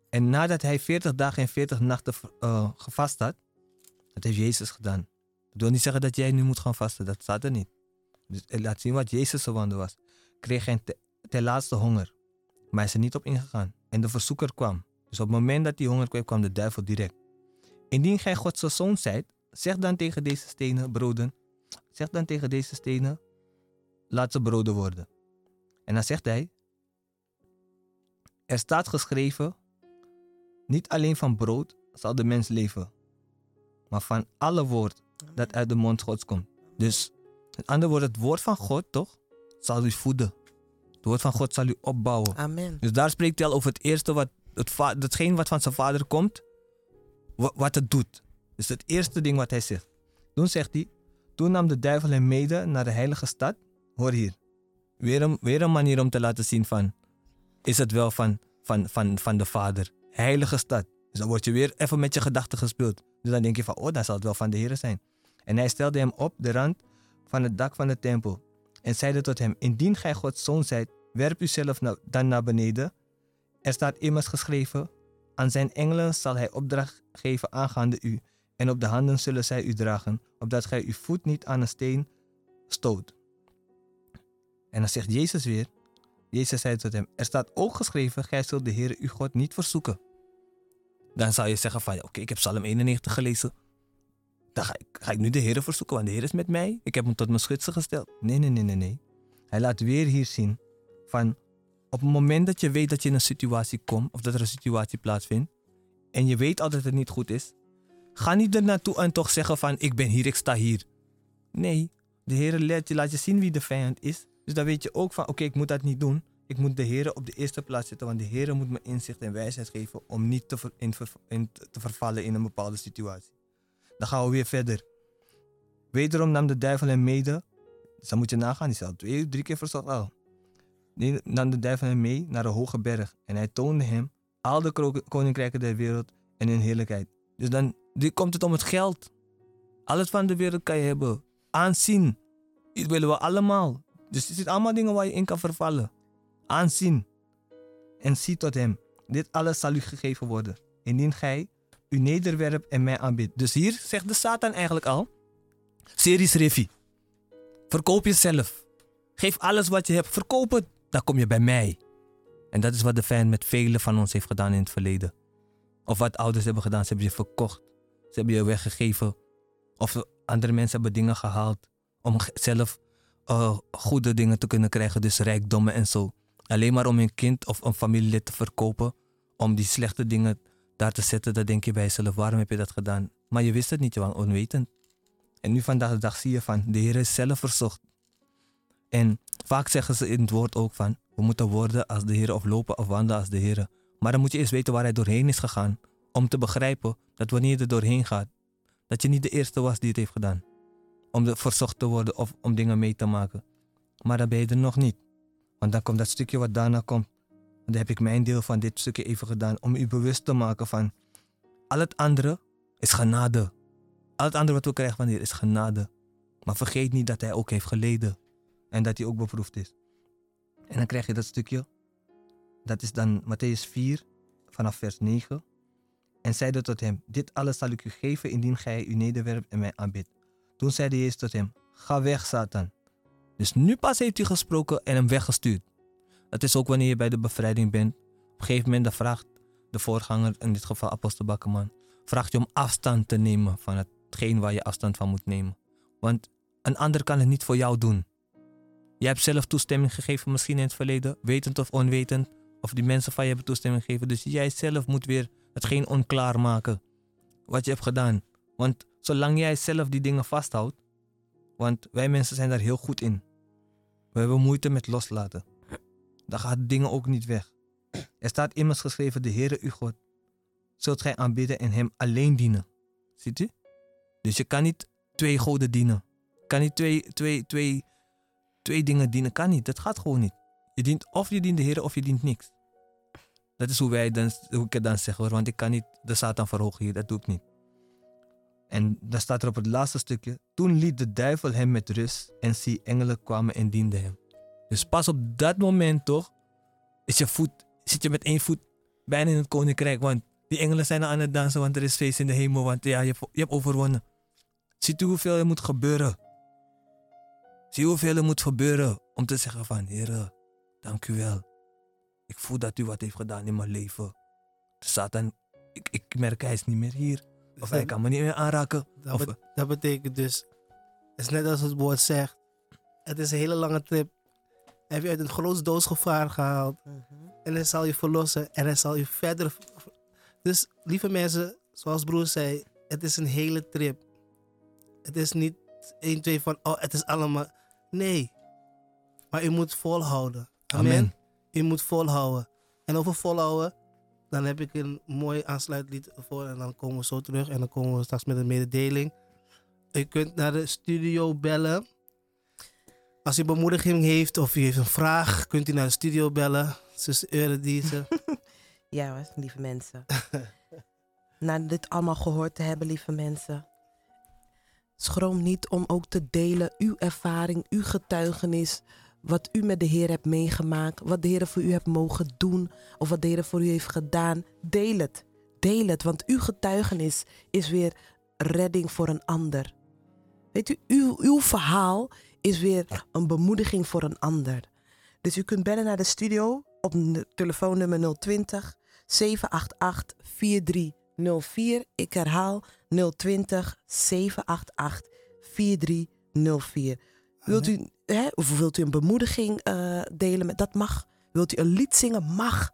En nadat hij 40 dagen en 40 nachten uh, gevast had, dat heeft Jezus gedaan. Dat wil niet zeggen dat jij nu moet gaan vasten, dat staat er niet. Dus laat zien wat Jezus' wandel was. Kreeg hij ten laatste honger. Maar hij is er niet op ingegaan. En de verzoeker kwam. Dus op het moment dat die honger kwam, kwam de duivel direct. Indien gij Gods zoon zijt, zeg dan tegen deze stenen broden. Zeg dan tegen deze stenen, laat ze broden worden. En dan zegt hij, er staat geschreven, niet alleen van brood zal de mens leven, maar van alle woord dat uit de mond Gods komt. Dus, met andere woorden, het woord van God, toch, zal u voeden. Het woord van God zal u opbouwen. Amen. Dus daar spreekt hij al over het eerste, wat, het hetgeen wat van zijn vader komt, wa- wat het doet. Dus het eerste ding wat hij zegt. Toen zegt hij, toen nam de duivel hem mede naar de heilige stad. Hoor hier, weer een, weer een manier om te laten zien van, is het wel van, van, van, van de vader. Heilige stad. Dus dan word je weer even met je gedachten gespeeld. Dus dan denk je van, oh, dan zal het wel van de Heer zijn. En hij stelde hem op de rand van het dak van de tempel. En zeide tot hem, indien gij Gods zoon zijt, werp uzelf na- dan naar beneden. Er staat immers geschreven, aan zijn engelen zal hij opdracht geven aangaande u. En op de handen zullen zij u dragen, opdat gij uw voet niet aan een steen stoot. En dan zegt Jezus weer, Jezus zei tot hem, er staat ook geschreven, gij zult de Heer uw God niet verzoeken. Dan zou je zeggen van, oké, ik heb Psalm 91 gelezen. Dan ga ik, ga ik nu de Heer verzoeken, want de Heer is met mij. Ik heb hem tot mijn schutsen gesteld. Nee, nee, nee, nee, nee. Hij laat weer hier zien van, op het moment dat je weet dat je in een situatie komt, of dat er een situatie plaatsvindt, en je weet al dat het niet goed is, ga niet er naartoe en toch zeggen van, ik ben hier, ik sta hier. Nee, de Heer laat je, laat je zien wie de vijand is. Dus dan weet je ook van, oké, ik moet dat niet doen. Ik moet de Heer op de eerste plaats zetten, want de Heer moet me inzicht en wijsheid geven om niet te, in te vervallen in een bepaalde situatie. Dan gaan we weer verder. Wederom nam de duivel hem mede. Dus dan moet je nagaan, die is al twee, drie keer verzocht al. Die nam de duivel hem mee naar een hoge berg. En hij toonde hem al de koninkrijken der wereld en hun heerlijkheid. Dus dan komt het om het geld. Alles van de wereld kan je hebben. Aanzien. Dat willen we allemaal. Dus het zijn allemaal dingen waar je in kan vervallen. Aanzien. En zie tot hem. Dit alles zal u gegeven worden. Indien gij u nederwerpt en mij aanbidt. Dus hier zegt de Satan eigenlijk al. Series Riffy. Verkoop jezelf. Geef alles wat je hebt. Verkoop het. Dan kom je bij mij. En dat is wat de vijand met velen van ons heeft gedaan in het verleden. Of wat ouders hebben gedaan. Ze hebben je verkocht. Ze hebben je weggegeven. Of andere mensen hebben dingen gehaald. Om zelf eh, goede dingen te kunnen krijgen. Dus rijkdommen en zo. Alleen maar om een kind of een familielid te verkopen. Om die slechte dingen daar te zetten. Dan denk je bij jezelf, waarom heb je dat gedaan? Maar je wist het niet, je was onwetend. En nu vandaag de dag zie je van, de Heer is zelf verzocht. En vaak zeggen ze in het woord ook van, we moeten worden als de Heer of lopen of wandelen als de Heer. Maar dan moet je eerst weten waar hij doorheen is gegaan. Om te begrijpen dat wanneer je er doorheen gaat, dat je niet de eerste was die het heeft gedaan. Om verzocht te worden of om dingen mee te maken. Maar dan ben je er nog niet. Want dan komt dat stukje wat daarna komt. Dan heb ik mijn deel van dit stukje even gedaan om u bewust te maken van al het andere is genade. Al het andere wat we krijgen van de Heer is genade. Maar vergeet niet dat hij ook heeft geleden. En dat hij ook beproefd is. En dan krijg je dat stukje. Dat is dan Matthäus 4 vanaf vers 9. En zeide tot hem, dit alles zal ik u geven indien gij u nederwerpt en mij aanbidt. Toen zeide Jezus tot hem, ga weg Satan. Dus nu pas heeft hij gesproken en hem weggestuurd. Dat is ook wanneer je bij de bevrijding bent. Op een gegeven moment vraagt de voorganger, in dit geval apostel Bakkerman, vraagt je om afstand te nemen van hetgeen waar je afstand van moet nemen. Want een ander kan het niet voor jou doen. Je hebt zelf toestemming gegeven, misschien in het verleden, wetend of onwetend, of die mensen van je hebben toestemming gegeven. Dus jij zelf moet weer hetgeen onklaar maken wat je hebt gedaan. Want zolang jij zelf die dingen vasthoudt, want wij mensen zijn daar heel goed in. We hebben moeite met loslaten. Dan gaat dingen ook niet weg. Er staat immers geschreven, de Heere uw God, zult gij aanbidden en hem alleen dienen. Ziet u? Dus je kan niet twee goden dienen. Je kan niet twee, twee, twee, twee dingen dienen. Kan niet. Dat gaat gewoon niet. Je dient of je dient de Heer of je dient niks. Dat is hoe, wij dan, hoe ik het dan zeg hoor. Want ik kan niet de Satan verhogen hier. Dat doe ik niet. En dan staat er op het laatste stukje. Toen liet de duivel hem met rust. En zie, engelen kwamen en dienden hem. Dus pas op dat moment toch. Is je voet, zit je met één voet bijna in het koninkrijk. Want die engelen zijn aan het dansen. Want er is feest in de hemel. Want ja, je hebt, je hebt overwonnen. Ziet u hoeveel er moet gebeuren? Zie hoeveel er moet gebeuren om te zeggen van, Heer, dank u wel. ik voel dat u wat heeft gedaan in mijn leven. De Satan, ik, ik merk hij is niet meer hier. Of hij kan me niet meer aanraken. Dat, bet- dat betekent dus, het is net als het woord zegt, het is een hele lange trip. Heeft je uit een groot doodsgevaar gehaald. En hij zal je verlossen en hij zal je verder. Dus lieve mensen, zoals broer zei, het is een hele trip. Het is niet 1, 2 van, oh, het is allemaal. Nee. Maar u moet volhouden. Amen. Amen. U moet volhouden. En over volhouden, dan heb ik een mooi aansluitlied voor. En dan komen we zo terug. En dan komen we straks met een mededeling. U kunt naar de studio bellen. Als u bemoediging heeft of u heeft een vraag, kunt u naar de studio bellen. Zus Euredice. Ja lieve mensen. Na dit allemaal gehoord te hebben, lieve mensen. Schroom niet om ook te delen uw ervaring, uw getuigenis. Wat u met de Heer hebt meegemaakt. Wat de Heer voor u hebt mogen doen. Of wat de Heer voor u heeft gedaan. Deel het. Deel het. Want uw getuigenis is weer redding voor een ander. Weet u, uw, uw verhaal is weer een bemoediging voor een ander. Dus u kunt bellen naar de studio op telefoonnummer 020 788 4304. Ik herhaal 020 788 4304. Wilt u, hè, of wilt u een bemoediging eh, delen? Met, dat mag. Wilt u een lied zingen? Mag.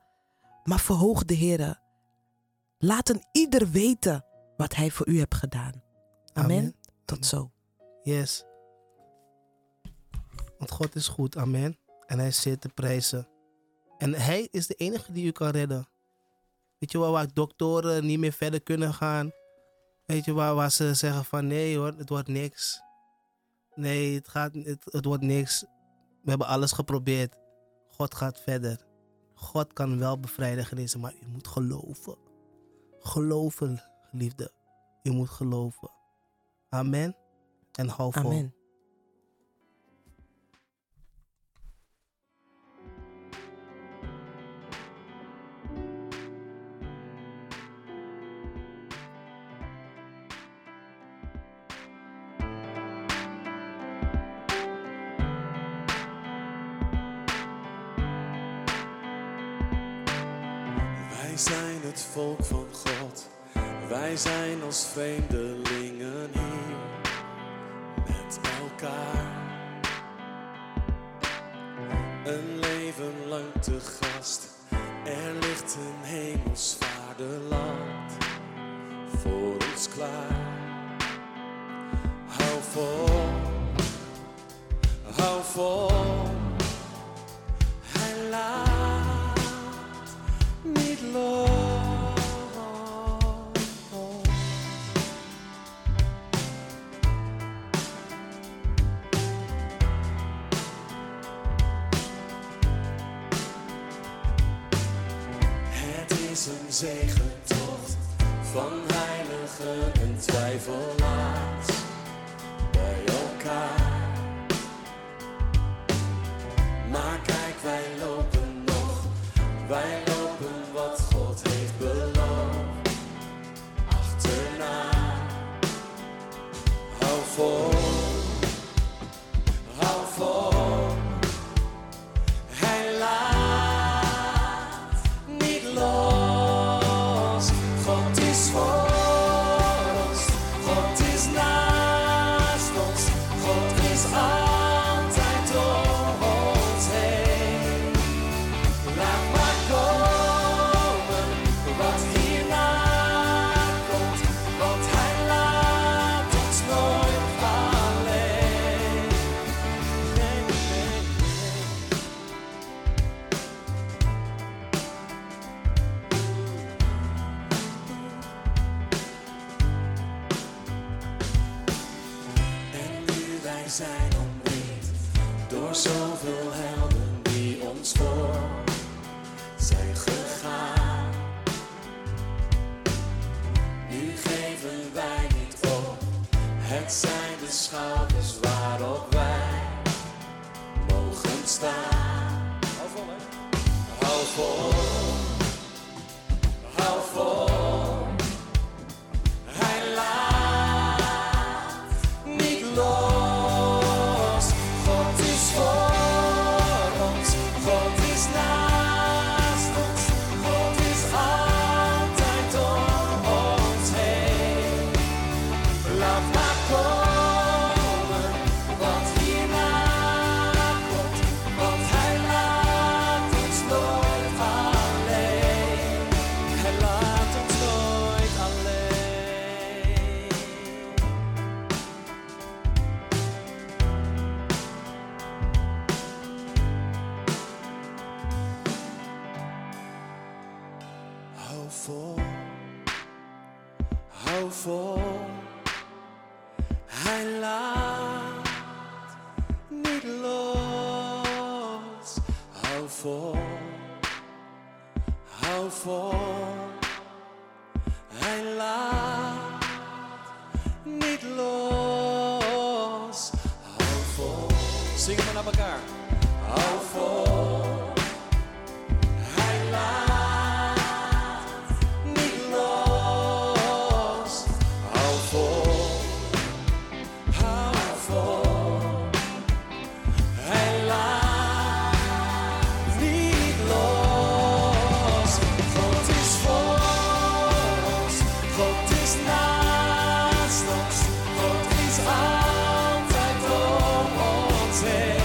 Maar verhoog de Heer. Laat een ieder weten wat Hij voor u hebt gedaan. Amen. Amen. Tot zo. Yes. Want God is goed, amen. En hij zeer te prijzen. En hij is de enige die u kan redden. Weet je wel, waar doktoren niet meer verder kunnen gaan. Weet je waar, waar ze zeggen van nee hoor, het wordt niks. Nee, het, gaat, het, het wordt niks. We hebben alles geprobeerd. God gaat verder. God kan wel bevrijden, genezen, maar u moet geloven. Geloven, geliefde. U moet geloven. Amen. En hou vol. het volk van God. Wij zijn als vreemdelingen hier met elkaar. Een leven lang te gast. Er ligt een hemels vaderland voor ons klaar. Hou vol, hou vol. ons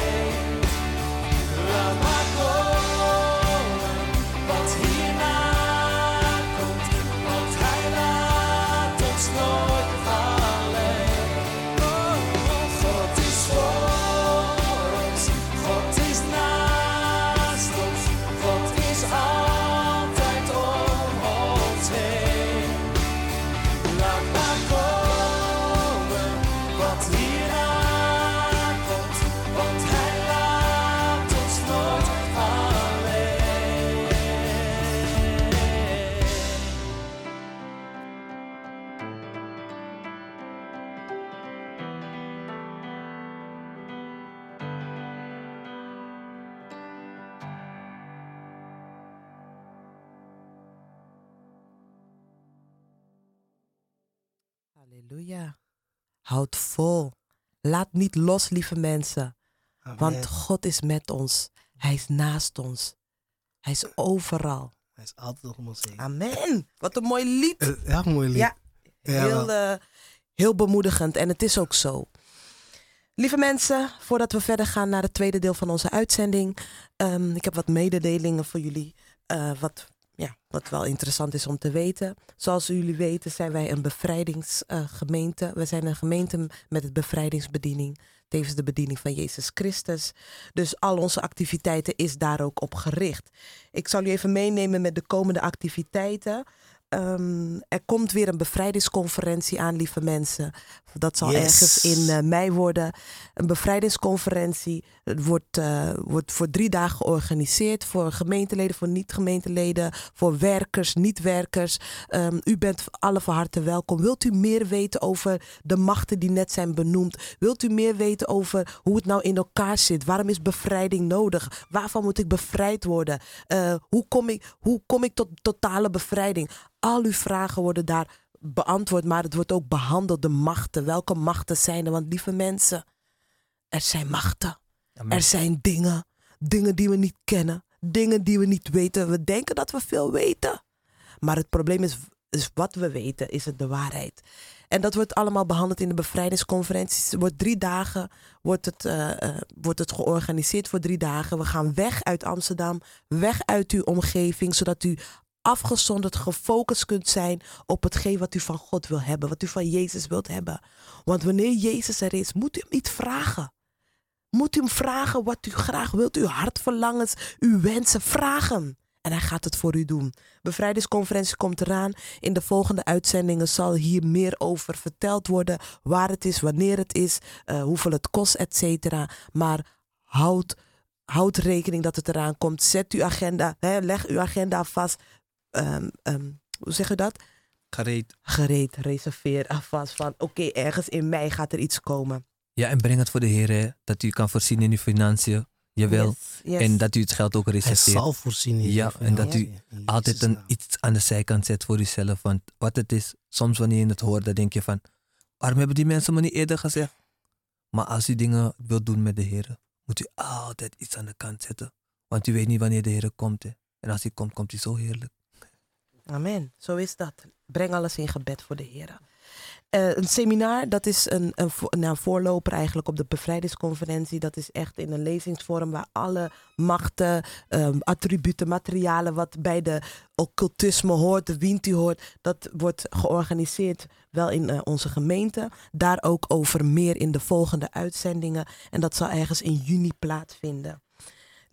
Houd vol. Laat niet los, lieve mensen. Amen. Want God is met ons. Hij is naast ons. Hij is overal. Hij is altijd om ons heen. Amen. Wat een mooi lied. Eh, Ja, mooi lied. Ja, heel, eh, heel bemoedigend. En het is ook zo. Lieve mensen, voordat we verder gaan naar het tweede deel van onze uitzending. ehm, ik heb wat mededelingen voor jullie. eh, wat, ja, wat wel interessant is om te weten. Zoals jullie weten zijn wij een bevrijdingsgemeente. we zijn een gemeente met het bevrijdingsbediening. Tevens de bediening van Jezus Christus. Dus al onze activiteiten is daar ook op gericht. Ik zal u even meenemen met de komende activiteiten. Ehm, er komt weer een bevrijdingsconferentie aan, lieve mensen. Dat zal Yes. ergens in eh, mei worden. Een bevrijdingsconferentie. Het wordt, eh, wordt voor drie dagen georganiseerd. Voor gemeenteleden, voor niet-gemeenteleden. Voor werkers, niet-werkers. Ehm, u bent alle van harte welkom. Wilt u meer weten over de machten die net zijn benoemd? Wilt u meer weten over hoe het nou in elkaar zit? Waarom is bevrijding nodig? Waarvan moet ik bevrijd worden? Eh, hoe, kom ik, hoe kom ik tot totale bevrijding? Al uw vragen worden daar beantwoord, maar het wordt ook behandeld. De machten. Welke machten zijn er? Want lieve mensen, er zijn machten. Amen. Er zijn dingen. Dingen die we niet kennen. Dingen die we niet weten. We denken dat we veel weten. Maar het probleem is, is wat we weten, is het de waarheid. En dat wordt allemaal behandeld in de bevrijdingsconferenties. Het wordt drie dagen wordt het, eh, eh, wordt het georganiseerd voor drie dagen. We gaan weg uit Amsterdam, weg uit uw omgeving, zodat u afgezonderd, gefocust kunt zijn op hetgeen wat u van God wil hebben, wat u van Jezus wilt hebben. Want wanneer Jezus er is, moet u hem niet vragen. Moet u hem vragen wat u graag wilt, uw hartverlangens, uw wensen, vraag hem. En hij gaat het voor u doen. Bevrijdingsconferentie komt eraan. In de volgende uitzendingen zal hier meer over verteld worden. Waar het is, wanneer het is, eh, hoeveel het kost, et cetera. Maar houd, houd rekening dat het eraan komt. Zet uw agenda, hè, leg uw agenda vast. Ehm, ehm, hoe zeg je dat? Gereed. Gereed, reserveer alvast van oké, ergens in mei gaat er iets komen. Ja, en breng het voor de Heer, hè, dat u kan voorzien in uw financiën. Jawel. Yes, yes. En dat u het geld ook Hij reserveert. zal voorzien. in Ja, en dat u Altijd een, iets aan de zijkant zet voor uzelf. Want wat het is, soms wanneer je het hoort, dan denk je van... Waarom hebben die mensen me niet eerder gezegd? Maar als u dingen wilt doen met de Heer, moet u altijd iets aan de kant zetten. Want u weet niet wanneer de Heer komt. Hè. En als hij komt, komt hij zo heerlijk. Amen. Zo is dat. Breng alles in gebed voor de Heer. Eh, een seminar, dat is een, nou, een voorloper eigenlijk op de bevrijdingsconferentie. Dat is echt in een lezingsvorm waar alle machten, ehm, attributen, materialen wat bij de occultisme hoort, de Winti hoort, dat wordt georganiseerd wel in eh, onze gemeente. Daar ook over meer in de volgende uitzendingen. En dat zal ergens in juni plaatsvinden.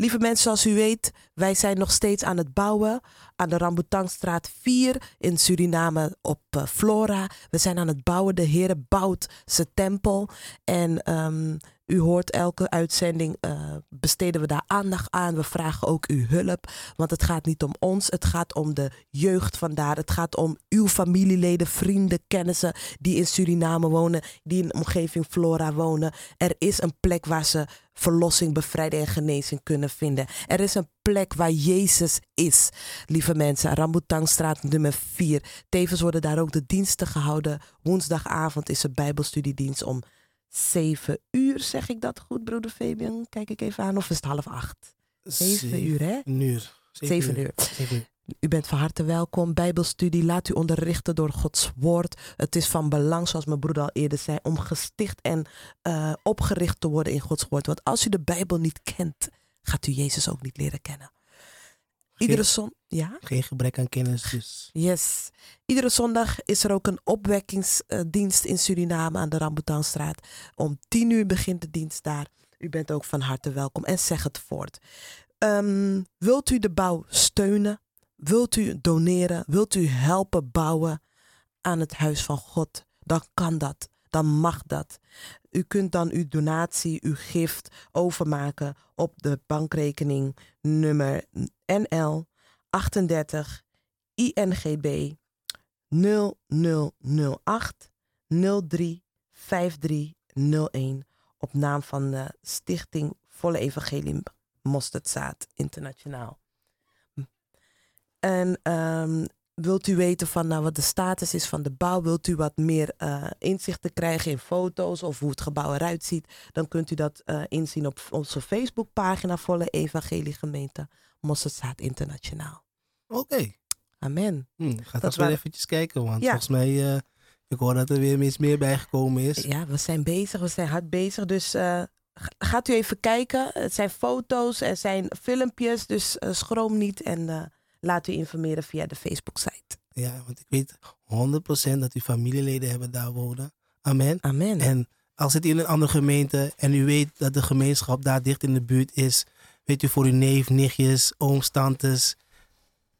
Lieve mensen, zoals u weet, wij zijn nog steeds aan het bouwen aan de Rambutangstraat 4 in Suriname op eh, Flora. We zijn aan het bouwen. De Heer bouwt zijn tempel. En ehm, u hoort elke uitzending, eh, besteden we daar aandacht aan. We vragen ook uw hulp, want het gaat niet om ons. Het gaat om de jeugd vandaar. Het gaat om uw familieleden, vrienden, kennissen die in Suriname wonen, die in de omgeving Flora wonen. Er is een plek waar ze verlossing, bevrijding en genezing kunnen vinden. Er is een plek waar Jezus is, lieve mensen. Rambutangstraat nummer 4. Tevens worden daar ook de diensten gehouden. Woensdagavond is er Bijbelstudiedienst om 7 uur. Zeg ik dat goed, broeder Fabian? Kijk ik even aan. Of is het half acht? 7 uur, hè? Een uur. 7 uur. Zeven uur. U bent van harte welkom. Bijbelstudie, laat u onderrichten door Gods woord. Het is van belang, zoals mijn broeder al eerder zei, om gesticht en eh, opgericht te worden in Gods woord. Want als u de Bijbel niet kent, gaat u Jezus ook niet leren kennen. Iedere zon, ja? Geen gebrek aan kennis, dus. Yes. Iedere zondag is er ook een opwekkingsdienst in Suriname aan de Rambutanstraat. Om tien uur begint de dienst daar. U bent ook van harte welkom en zeg het voort. Ehm, wilt u de bouw steunen? Wilt u doneren? Wilt u helpen bouwen aan het huis van God? Dan kan dat. Dan mag dat. U kunt dan uw donatie, uw gift overmaken op de bankrekening nummer NL 38 INGB 0008 03 5301 op naam van de Stichting Volle Evangelium Mosterdzaad Internationaal. En ehm, wilt u weten van nou, wat de status is van de bouw? Wilt u wat meer eh, inzicht te krijgen in foto's of hoe het gebouw eruit ziet? Dan kunt u dat eh, inzien op onze Facebookpagina Volle Evangelie Gemeente Mosterdzaad Internationaal. Oké. Amen. Hm, ga Dat waren- eventjes kijken, want Ja. volgens mij, eh, ik hoor dat er weer iets meer bijgekomen is. Ja, we zijn bezig, we zijn hard bezig. Dus ga- gaat u even kijken. Het zijn foto's, er zijn filmpjes, dus schroom niet en laat u informeren via de Facebook-site. Ja, want ik weet 100% dat uw familieleden hebben daar wonen. Amen. Amen. En al zit u in een andere gemeente en u weet dat de gemeenschap daar dicht in de buurt is, weet u voor uw neef, nichtjes, ooms, tantes.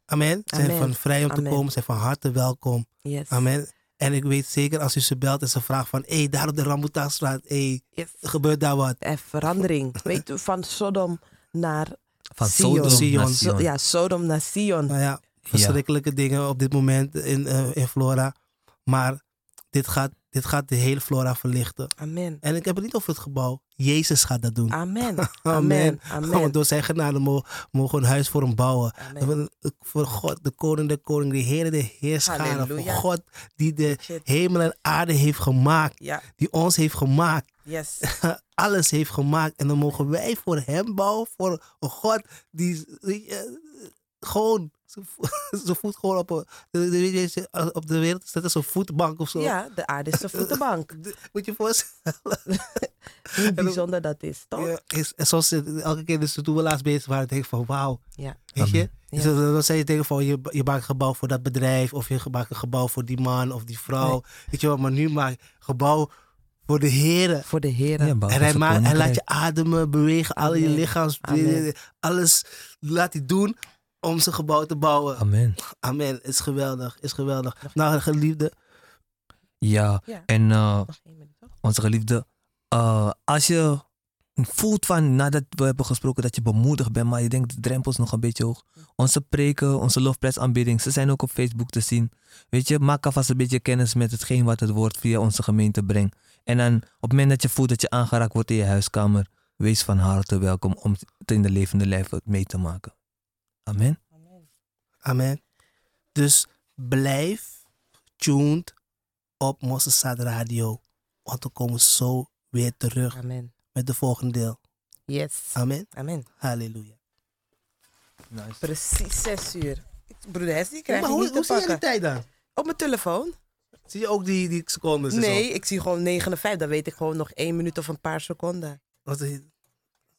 Amen. Zijn Amen. van vrij om te komen, zijn van harte welkom. yes. Amen. En ik weet zeker als u ze belt en ze vraagt van, hé, hey, daar op de Rambutanstraat, hé, hey, Yes. gebeurt daar wat? Er verandering. Weet u, van Sodom naar Van Sion. Sodom Sion. ja, Sodom naar Sion. Nou ja, verschrikkelijke dingen op dit moment in, eh, in Flora. Maar dit gaat, dit gaat de hele Flora verlichten. Amen. En ik heb het niet over het gebouw. Jezus gaat dat doen. Amen. Amen. Amen. Want door zijn genade mo- mogen we een huis voor hem bouwen. Amen. Voor God, de koning, de koning, de Heer, de Heerscharen. Voor. God die de hemel en aarde heeft gemaakt. Ja, Die ons heeft gemaakt. yes. Alles heeft gemaakt. En dan mogen wij voor hem bouwen. Voor een God die eh, gewoon zijn vo- zijn voet gewoon op, een- de- de- weet je, op de wereld zet als een voetbank of zo. Ja, de aarde is de voetenbank. Moet je je voorstellen? Hoe bijzonder dat is, toch? Ja, is, en zoals het elke keer dus toen we laatst bezig waren, denk ik van wauw. Ja. Weet je? Ja. Dus dan, zei je tegen van je, je maakt een gebouw voor dat bedrijf of je maakt een gebouw voor die man of die vrouw. Nee. Weet je wel, maar nu maak je een gebouw voor de heren. Voor de. Ja, bouw En hij, maakt, hij laat je ademen, bewegen, al je lichaams, Amen. alles laat hij doen om zijn gebouw te bouwen. Amen. Amen. Is geweldig, is geweldig. Nou, geliefde, Ja, Ja. en eh, onze geliefde, eh, als je voelt van nadat we hebben gesproken dat je bemoedigd bent, maar je denkt de drempel is nog een beetje hoog. Onze preken, onze lofprijsaanbidding, ze zijn ook op Facebook te zien. Weet je, maak alvast een beetje kennis met hetgeen wat het woord via onze gemeente brengt. En dan op het moment dat je voelt dat je aangeraakt wordt in je huiskamer, wees van harte welkom om het in de levende lijf mee te maken. Amen. amen. Dus blijf tuned op Mossesad Radio. Want we komen zo weer terug Amen. met de volgende deel. Yes. Amen. Amen. Halleluja. Nice. Precies zes uur. Broeder Hess, die krijg maar je hoe, niet hoe te zie je die tijd dan? Op mijn telefoon? Zie je ook die, die secondes? en Nee, ik zie gewoon 9 en 5. Dan weet ik gewoon nog één minuut of een paar seconden. Want, eh,